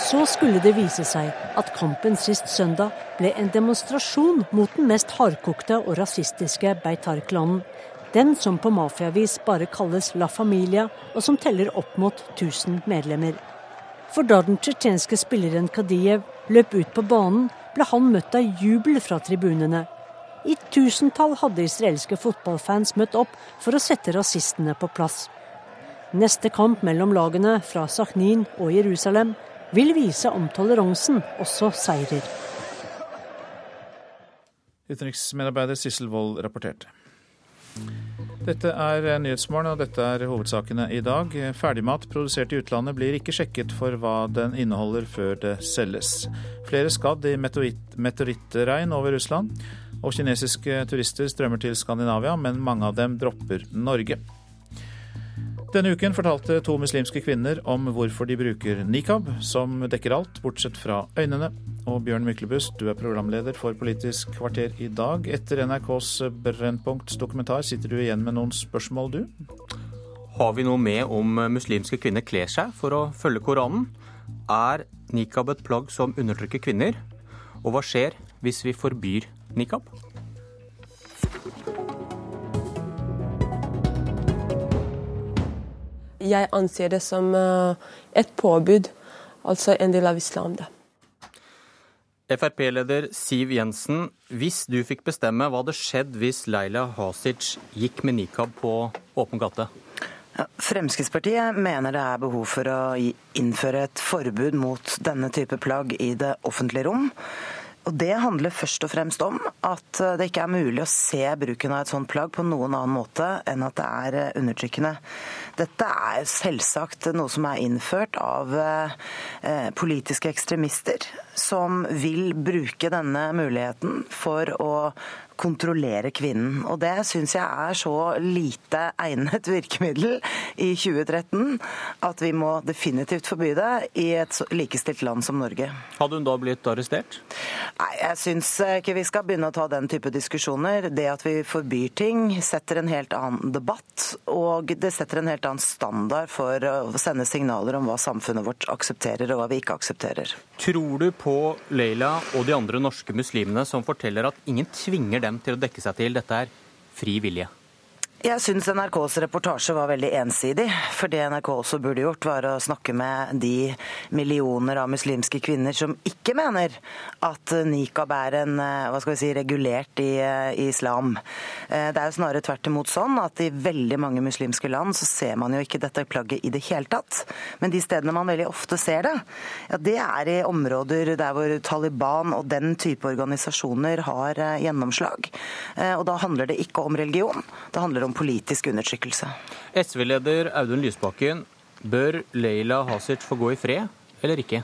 Så skulle det vise seg at kampen sist søndag ble en demonstrasjon mot den mest hardkokte og rasistiske Beitar-klanen. Den som på mafiavis bare kalles La Familia, og som teller opp mot 1000 medlemmer. For da den tsjetsjenske spilleren Kadiev løp ut på banen, ble han møtt av jubel fra tribunene. I tusentall hadde israelske fotballfans møtt opp for å sette rasistene på plass. Neste kamp mellom lagene fra Sahnin og Jerusalem vil vise om toleransen også seirer. Utenriksmedarbeider Sissel Wold rapporterte. Dette er Nyhetsmorgen, og dette er hovedsakene i dag. Ferdigmat produsert i utlandet blir ikke sjekket for hva den inneholder før det selges. Flere skadd i meteorittregn over Russland. Og kinesiske turister strømmer til Skandinavia, men mange av dem dropper Norge. Denne uken fortalte to muslimske kvinner om hvorfor de bruker nikab, som dekker alt bortsett fra øynene. Og Bjørn Myklebust, du er programleder for Politisk kvarter i dag. Etter NRKs Brennpunkts dokumentar sitter du igjen med noen spørsmål, du? Har vi noe med om muslimske kvinner kler seg for å følge Koranen? Er nikab et plagg som undertrykker kvinner? Og hva skjer hvis vi forbyr nikab? Jeg anser det som eh, et påbud, altså en del av islam. det. Frp-leder Siv Jensen, hvis du fikk bestemme, hva hadde skjedd hvis Leila Hasic gikk med nikab på åpen gate? Fremskrittspartiet mener det er behov for å innføre et forbud mot denne type plagg i det offentlige rom. Og Det handler først og fremst om at det ikke er mulig å se bruken av et sånt plagg på noen annen måte enn at det er undertrykkende. Dette er selvsagt noe som er innført av eh, politiske ekstremister, som vil bruke denne muligheten for å kontrollere kvinnen. Og det syns jeg er så lite egnet virkemiddel i 2013 at vi må definitivt forby det i et likestilt land som Norge. Hadde hun da blitt arrestert? Nei, jeg syns ikke vi skal begynne å ta den type diskusjoner. Det at vi forbyr ting, setter en helt annen debatt. Og det setter en helt annen standard for å sende signaler om hva samfunnet vårt aksepterer og hva vi ikke aksepterer. Tror du på Leila og de andre norske muslimene som forteller at ingen tvinger dem til å dekke seg til dette er fri vilje? Jeg syns NRKs reportasje var veldig ensidig. For det NRK også burde gjort, var å snakke med de millioner av muslimske kvinner som ikke mener at nikab er en, eh, hva skal vi si, regulert i, eh, i islam. Eh, det er jo snarere tvert imot sånn at i veldig mange muslimske land så ser man jo ikke dette plagget i det hele tatt. Men de stedene man veldig ofte ser det, ja, det er i områder der hvor Taliban og den type organisasjoner har gjennomslag. Og da handler det ikke om religion. Det handler om politisk undertrykkelse. SV-leder Audun Lysbakken, bør Leila Hasic få gå i fred, eller ikke?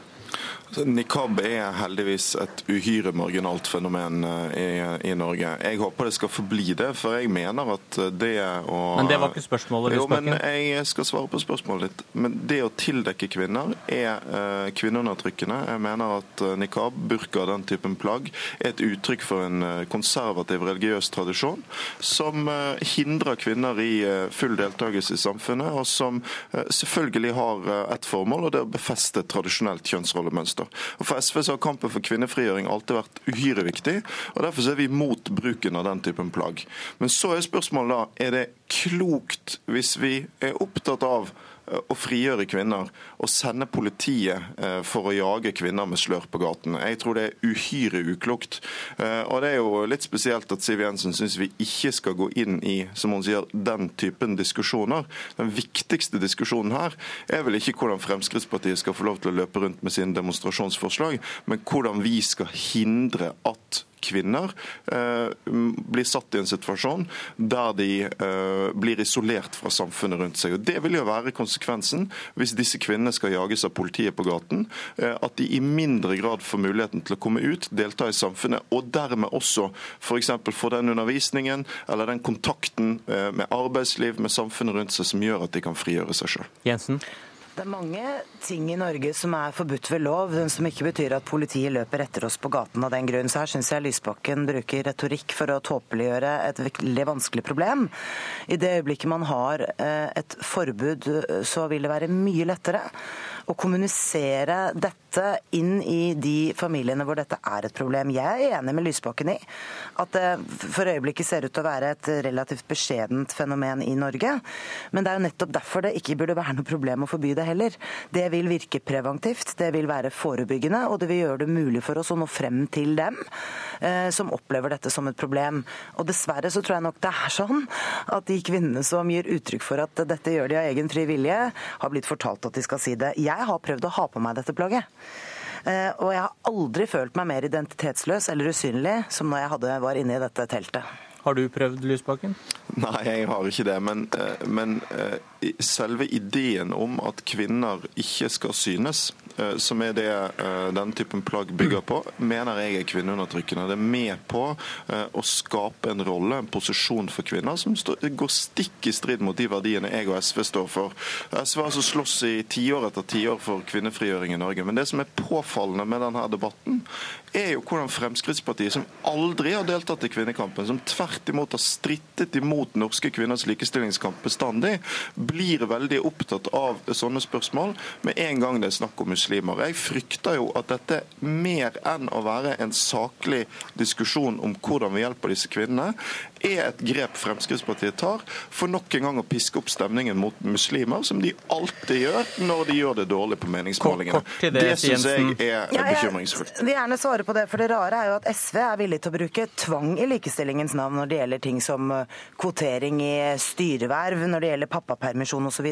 Nikab er heldigvis et uhyre marginalt fenomen eh, i, i, Norge. Jeg håper det skal forbli det, for jeg mener at det å Men det var ikke spørsmålet, Lysbakken. Jo, men jeg skal svare på spørsmålet ditt. Men det å tildekke kvinner er uh, kvinneundertrykkende. Jeg mener at nikab, burka og den typen plagg er et uttrykk for en konservativ religiøs tradisjon som uh, hindrer kvinner i full deltakelse i samfunnet, og som selvfølgelig har et formål, og det er å befeste tradisjonelt kjønnsrollemønster konflikter. Og For SV så har kampen for kvinnefrigjøring alltid vært uhyre viktig, og derfor er vi mot bruken av den typen plagg. Men så er spørsmålet da, er det klokt hvis vi er opptatt av å frigjøre kvinner og sende politiet eh, for å jage kvinner med slør på gaten. Jeg tror det er uhyre uklokt. Eh, og det er jo litt spesielt at Siv Jensen syns vi ikke skal gå inn i som hun sier, den typen diskusjoner. Den viktigste diskusjonen her er vel ikke hvordan Fremskrittspartiet skal få lov til å løpe rundt med sine demonstrasjonsforslag, men hvordan vi skal hindre at kvinner eh, blir satt i en situasjon der de eh, blir isolert fra samfunnet rundt seg. Og Det vil jo være konsekvensen hvis disse kvinnene skal jages av politiet på gaten. Eh, at de i mindre grad får muligheten til å komme ut, delta i samfunnet, og dermed også f.eks. få den undervisningen eller den kontakten med arbeidsliv, med samfunnet rundt seg, som gjør at de kan frigjøre seg sjøl. Det er mange ting i Norge som er forbudt ved lov, som ikke betyr at politiet løper etter oss på gaten av den grunn. Så her syns jeg Lysbakken bruker retorikk for å tåpeliggjøre et veldig vanskelig problem. I det øyeblikket man har eh, et forbud, så vil det være mye lettere å kommunisere dette inn i de familiene hvor dette er et problem. Jeg er enig med Lysbakken i at det for øyeblikket ser ut til å være et relativt beskjedent fenomen i Norge. Men det er jo nettopp derfor det ikke burde være noe problem å forby det heller. Det vil virke preventivt, det vil være forebyggende, og det vil gjøre det mulig for oss å nå frem til dem eh, som opplever dette som et problem. Og dessverre så tror jeg nok det er sånn at de kvinnene som gir uttrykk for at dette gjør de av egen fri vilje, har blitt fortalt at de skal si det. Jeg har prøvd å ha på meg dette plagget. Eh, og jeg har aldri følt meg mer identitetsløs eller usynlig som når jeg hadde, var inne i dette teltet. Har du prøvd Lysbakken? Nei, jeg har ikke det. Men, eh, men, eh, selve ideen om at kvinner ikke skal synes, Eh, som er det den denne typen plagg bygger på, mener jeg er kvinneundertrykkende. Det er med på eh, å skape en rolle, en posisjon for kvinner, som går stikk i strid mot de verdiene jeg og SV står for. SV har altså slåss i tiår etter tiår for kvinnefrigjøring i Norge. Men det som er påfallende med denne debatten, er jo hvordan Fremskrittspartiet, som aldri har deltatt i kvinnekampen, som tvert imot har strittet imot norske kvinners likestillingskamp bestandig, blir veldig opptatt av sånne spørsmål med en gang det er snakk om muslimer. Jeg frykter jo at dette mer enn å være en saklig diskusjon om hvordan vi hjelper disse kvinnene, er et grep Fremskrittspartiet tar for nok en gang å piske opp stemningen mot muslimer, som de alltid gjør når de gjør det dårlig på meningsmålingene. det, det syns jeg er bekymringsfullt. Jeg vil gjerne svare på det, for det rare er jo at SV er villig til å bruke tvang i likestillingens navn når det gjelder ting som eh, kvotering i styreverv, når det gjelder pappapermisjon osv.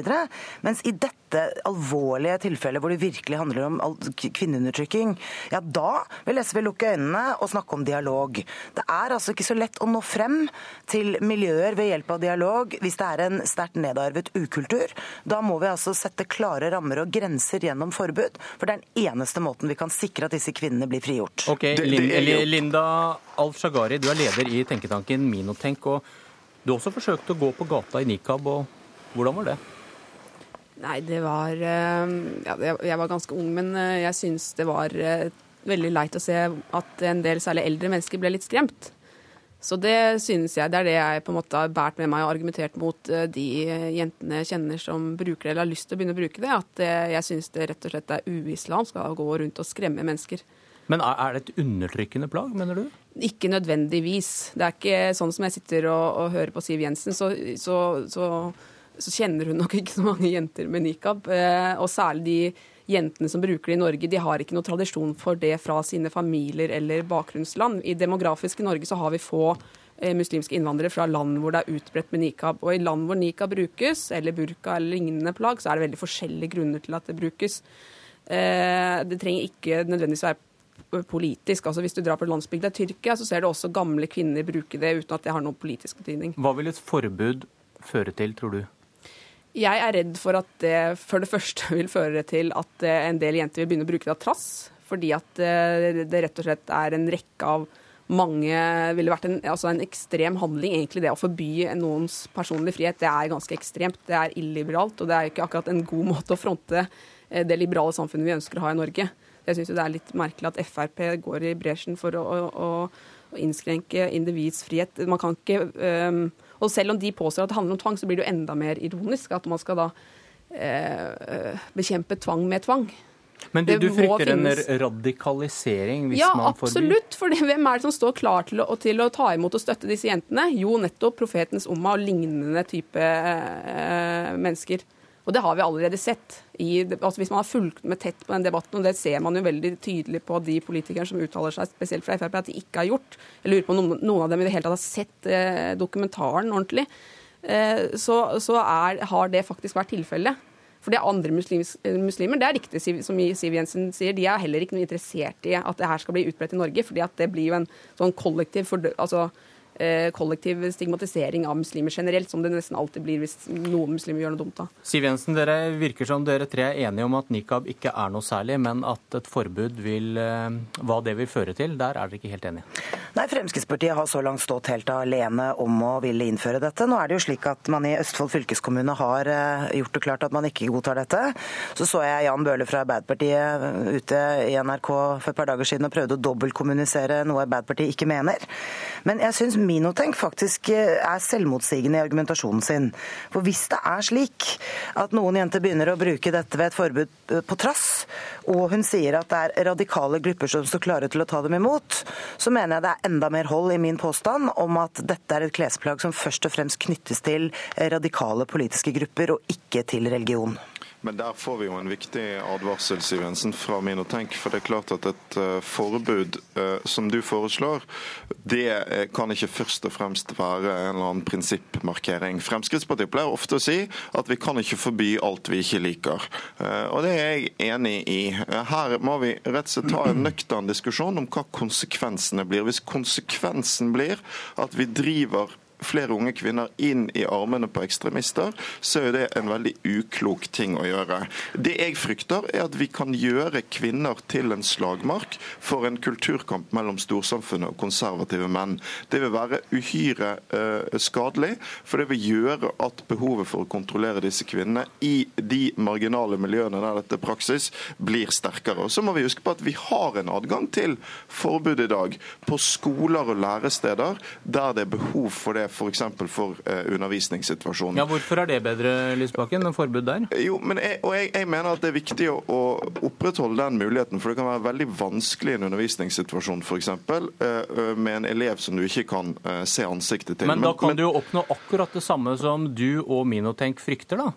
Mens i dette alvorlige tilfellet hvor det virkelig handler om kvinneundertrykking, ja da vil SV lukke øynene og snakke om dialog. Det er altså ikke så lett å nå frem til miljøer ved hjelp av dialog hvis det er en sterkt nedarvet ukultur. Da må vi altså sette klare rammer og grenser gjennom forbud, for det er den eneste måten vi kan sikre at disse kvinnene blir frigjort. Ok, Linda Alf-Shagari, du er leder i tenketanken Minotenk. og Du har også forsøkt å gå på gata i nikab. og Hvordan var det? Nei, det var eh, ja, Jeg var ganske ung, men eh, jeg syns det var eh, veldig leit å se at en del, særlig eldre mennesker, ble litt skremt. Så det synes jeg, det er det jeg på en måte har båret med meg og argumentert mot de jentene jeg kjenner som bruker det, eller har lyst til å begynne å bruke det. At jeg synes det rett og slett er uislamsk å gå rundt og skremme mennesker. Men er det et undertrykkende plagg, mener du? Ikke nødvendigvis. Det er ikke sånn som jeg sitter og, og hører på Siv Jensen, så, så, så så kjenner hun nok ikke så mange jenter med nikab. Eh, og særlig de jentene som bruker det i Norge, de har ikke noe tradisjon for det fra sine familier eller bakgrunnsland. I demografiske Norge så har vi få eh, muslimske innvandrere fra land hvor det er utbredt med nikab. Og i land hvor nikab brukes, eller burka eller lignende plagg, så er det veldig forskjellige grunner til at det brukes. Eh, det trenger ikke nødvendigvis være politisk. Altså Hvis du drar på landsbygda i Tyrkia, så ser du også gamle kvinner bruke det uten at det har noen politisk betydning. Hva vil et forbud føre til, tror du? Jeg er redd for at det for det første vil føre til at eh, en del jenter vil begynne å bruke det av trass. Fordi at eh, det rett og slett er en rekke av mange ville vært en, altså en ekstrem handling, egentlig det å forby noens personlig frihet. Det er ganske ekstremt. Det er illiberalt, og det er ikke akkurat en god måte å fronte eh, det liberale samfunnet vi ønsker å ha i Norge. Jeg syns det er litt merkelig at Frp går i bresjen for å, å, å innskrenke individs frihet. Man kan ikke um, og selv om de påstår at det handler om tvang, så blir det jo enda mer ironisk at man skal da eh, bekjempe tvang med tvang. Men du, du frykter en radikalisering hvis ja, man forbyr? Ja, absolutt. For hvem er det som står klar til å, til å, ta imot og støtte disse jentene? Jo, nettopp profetens Umma og lignende type eh, mennesker. Og det har vi allerede sett. I, altså hvis man har fulgt med tett på den debatten, og det ser man jo veldig tydelig på de politikerne som uttaler seg, spesielt fra Frp, at de ikke har gjort. Jeg lurer på om noen, noen av dem i det hele tatt har sett eh, dokumentaren ordentlig. Eh, så, så er, har det faktisk vært tilfellet. For det er andre muslims, muslimer. Det er riktig, som Siv Jensen sier. De er heller ikke noe interessert i at det her skal bli utbredt i Norge. fordi at det blir jo en sånn kollektiv for, altså, kollektiv stigmatisering av muslimer generelt, som det nesten alltid blir hvis noen muslimer gjør noe dumt. da. Siv Jensen, dere virker som dere tre er enige om at nikab ikke er noe særlig, men at et forbud vil eh, Hva det vil føre til, der er dere ikke helt enige? Nei, Fremskrittspartiet har så langt stått helt alene om å ville innføre dette. Nå er det jo slik at man i Østfold fylkeskommune har eh, gjort det klart at man ikke godtar dette. Så så jeg Jan Bøhler fra Arbeiderpartiet ute i NRK for et par dager siden og prøvde å dobbeltkommunisere noe Arbeiderpartiet ikke mener. Men jeg syns Minotenk faktisk eh, er selvmotsigende i argumentasjonen sin. For hvis det er slik at noen jenter begynner å bruke dette ved et forbud eh, på trass, og hun sier at det er radikale grupper som står klare til å ta dem imot, så mener jeg det er enda mer hold i min påstand om at dette er et klesplagg som først og fremst knyttes til radikale politiske grupper, og ikke til religion. Men der får vi jo en viktig advarsel Siv Jensen, fra Minotenk. For det er klart at et uh, forbud uh, som du foreslår, det uh, kan ikke først og fremst være en eller annen prinsippmarkering. Fremskrittspartiet pleier ofte å si at vi kan ikke forby alt vi ikke liker. Og det er jeg enig i. Her må vi rett og slett ta en nøktern diskusjon om hva konsekvensene blir. Hvis konsekvensen blir at vi driver flere unge kvinner inn i armene på ekstremister, så er det en veldig uklok ting å gjøre. Det jeg frykter, er at vi kan gjøre kvinner til en slagmark for en kulturkamp mellom storsamfunnet og konservative menn. Det vil være uhyre uh, skadelig, for det vil gjøre at behovet for å kontrollere disse kvinnene i de marginale miljøene der dette er praksis, blir sterkere. Og så må vi huske på at vi har en adgang til forbud i dag på skoler og læresteder der det er behov for det, f.eks. for, for uh, undervisningssituasjonen. Ja, Hvorfor er det bedre, Lysbakken, enn forbud der? Jo, men jeg, og jeg, jeg, mener at det er viktig å, å, opprettholde den muligheten, for det kan være veldig vanskelig i en undervisningssituasjon f.eks. Uh, med en elev som du ikke kan uh, se ansiktet til. Men da kan men, du jo oppnå akkurat det samme som du og Minotenk frykter, da?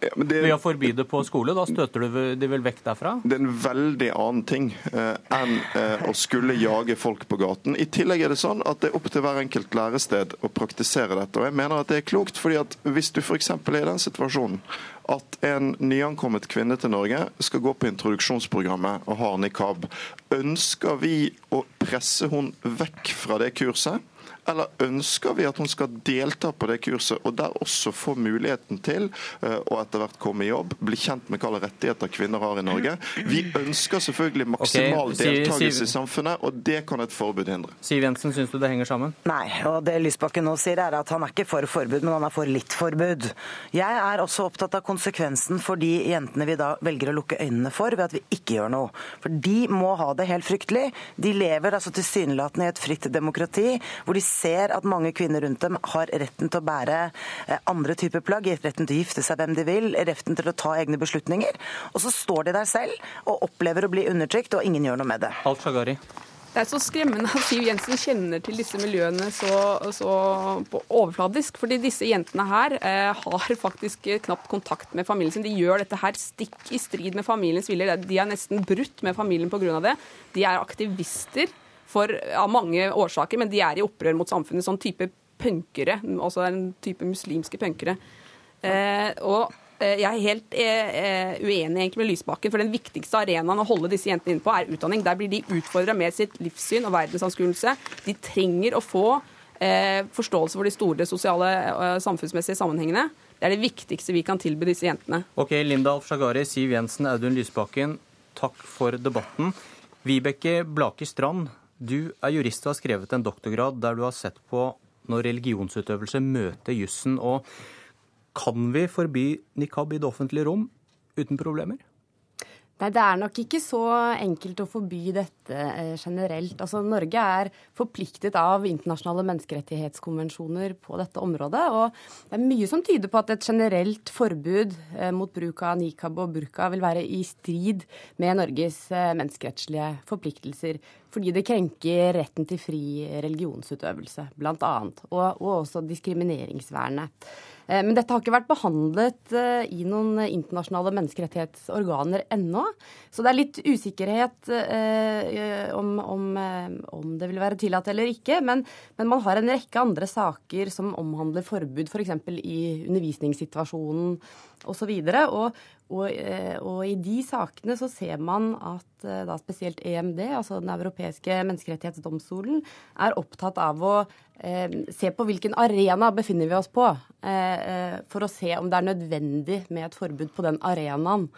Ja, det, Ved å forby det på skole, da støter du de vel vekk derfra? Det er en veldig annen ting eh, enn eh, å skulle jage folk på gaten. I tillegg er det sånn at det er opp til hver enkelt lærested å praktisere dette. Og jeg mener at det er klokt, fordi at hvis du f.eks. er i den situasjonen at en nyankommet kvinne til Norge skal gå på introduksjonsprogrammet og har nikab, ønsker vi å presse hun vekk fra det kurset? Eller ønsker vi at hun skal delta på det kurset, og der også få muligheten til eh, å etter hvert komme i jobb, bli kjent med hvilke rettigheter kvinner har i Norge? Vi ønsker selvfølgelig maksimal okay, deltakelse i samfunnet, og det kan et forbud hindre. Siv Jensen, syns du det henger sammen? Nei, og det Lysbakken nå sier er at han er ikke for forbud, men han er for litt forbud. Jeg er også opptatt av konsekvensen for de jentene vi da velger å lukke øynene for ved at vi ikke gjør noe. For de må ha det helt fryktelig. De lever altså tilsynelatende i et fritt demokrati hvor de ser at mange kvinner rundt dem har retten til å bære eh, andre typer plagg, retten til å gifte seg hvem de vil, retten til å ta egne beslutninger. Og så står de der selv og opplever å bli undertrykt, og ingen gjør noe med det. Alt Shagari. Det er så skremmende at Siv Jensen kjenner til disse miljøene så, så overfladisk. fordi disse jentene her eh, har faktisk knapt kontakt med familien sin. De gjør dette her stikk i strid med familiens vilje. De er nesten brutt med familien pga. det. De er aktivister for, ja, mange årsaker, men de er i opprør mot samfunnet. Sånn type punkere, altså en type muslimske punkere. Eh, og eh, jeg er helt eh, uenig egentlig med Lysbakken, for den viktigste arenaen å holde disse jentene inne på, er utdanning. Der blir de utfordra med sitt livssyn og verdensanskuelse. De trenger å få eh, forståelse for de store sosiale og eh, samfunnsmessige sammenhengene. Det er det viktigste vi kan tilby disse jentene. Ok, Linda Alf Shagari, Siv Jensen, Audun Lysbakken, takk for debatten. Vibeke Blake Strand, du er jurist og har skrevet en doktorgrad der du har sett på når religionsutøvelse møter jussen. Og kan vi forby nikab i det offentlige rom uten problemer? Nei, Det er nok ikke så enkelt å forby dette eh, generelt. Altså, Norge er forpliktet av internasjonale menneskerettighetskonvensjoner på dette området. Og det er mye som tyder på at et generelt forbud eh, mot bruk av nikab og burka vil være i strid med Norges eh, menneskerettslige forpliktelser. Fordi det krenker retten til fri religionsutøvelse, bl.a. Og, og også diskrimineringsvernet. Eh, men dette har ikke vært behandlet eh, i noen internasjonale menneskerettighetsorganer ennå. Så det er litt usikkerhet eh, om, om, om det vil være tillatt eller ikke. Men, men, man har en rekke andre saker som omhandler forbud, f.eks. For i undervisningssituasjonen osv. Og, og, og, i de sakene så ser man at da spesielt EMD, altså Den europeiske menneskerettighetsdomstolen, er opptatt av å eh, se på hvilken arena befinner vi oss på, eh, eh, for å se om det er nødvendig med et forbud på den arenaen.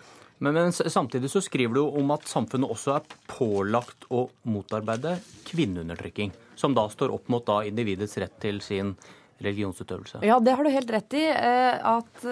Men, men, samtidig så skriver du om at samfunnet også er pålagt å motarbeide kvinneundertrykking, som da står opp mot da individets rett til sin religionsutøvelse. Ja, det har du helt rett i. Eh, at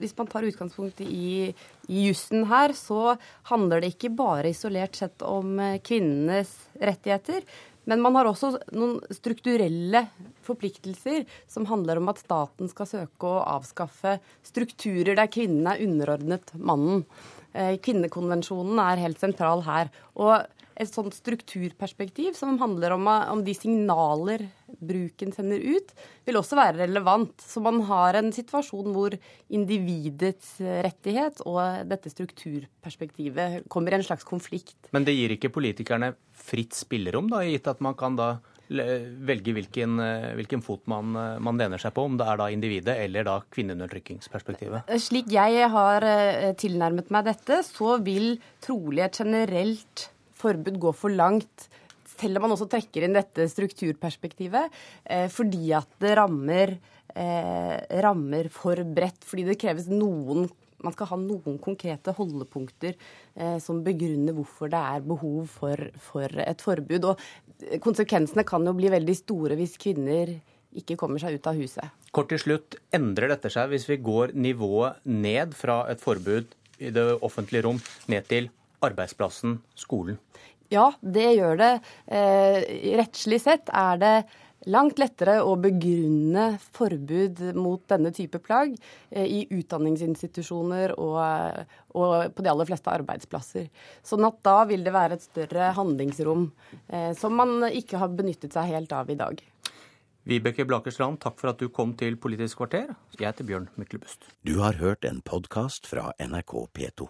Hvis man tar utgangspunkt i, i jussen her, så handler det ikke bare isolert sett om kvinnenes rettigheter, men man har også noen strukturelle forpliktelser som handler om at staten skal søke å avskaffe strukturer der kvinnen er underordnet mannen. Eh, kvinnekonvensjonen er helt sentral her. Og et sånt strukturperspektiv som handler om, om, de signaler bruken sender ut, vil også være relevant. Så man har en situasjon hvor individets rettighet og dette strukturperspektivet kommer i en slags konflikt. Men det gir ikke politikerne fritt spillerom, da, gitt at man kan da velge hvilken, hvilken fot man, man, lener seg på, om det er da individet eller da kvinneundertrykkingsperspektivet? Slik jeg har eh, tilnærmet meg dette, så vil trolig et generelt forbud gå for langt selv om man også trekker inn dette strukturperspektivet, eh, fordi at det rammer, eh, rammer for bredt. Fordi det kreves noen man skal ha noen konkrete holdepunkter eh, som begrunner hvorfor det er behov for, for, et forbud. Og konsekvensene kan jo bli veldig store hvis kvinner ikke kommer seg ut av huset. Kort til slutt, endrer dette seg hvis vi går nivået ned fra et forbud i det offentlige rom ned til arbeidsplassen, skolen? Ja, det gjør det. Eh, rettslig sett er det langt lettere å begrunne forbud mot denne type plagg eh, i utdanningsinstitusjoner og, og, på de aller fleste arbeidsplasser. Sånn at da vil det være et større handlingsrom eh, som man ikke har benyttet seg helt av i dag. Vibeke Blakerstrand, takk for at du kom til Politisk kvarter. Jeg heter Bjørn Myklebust. Du har hørt en podkast fra NRK P2.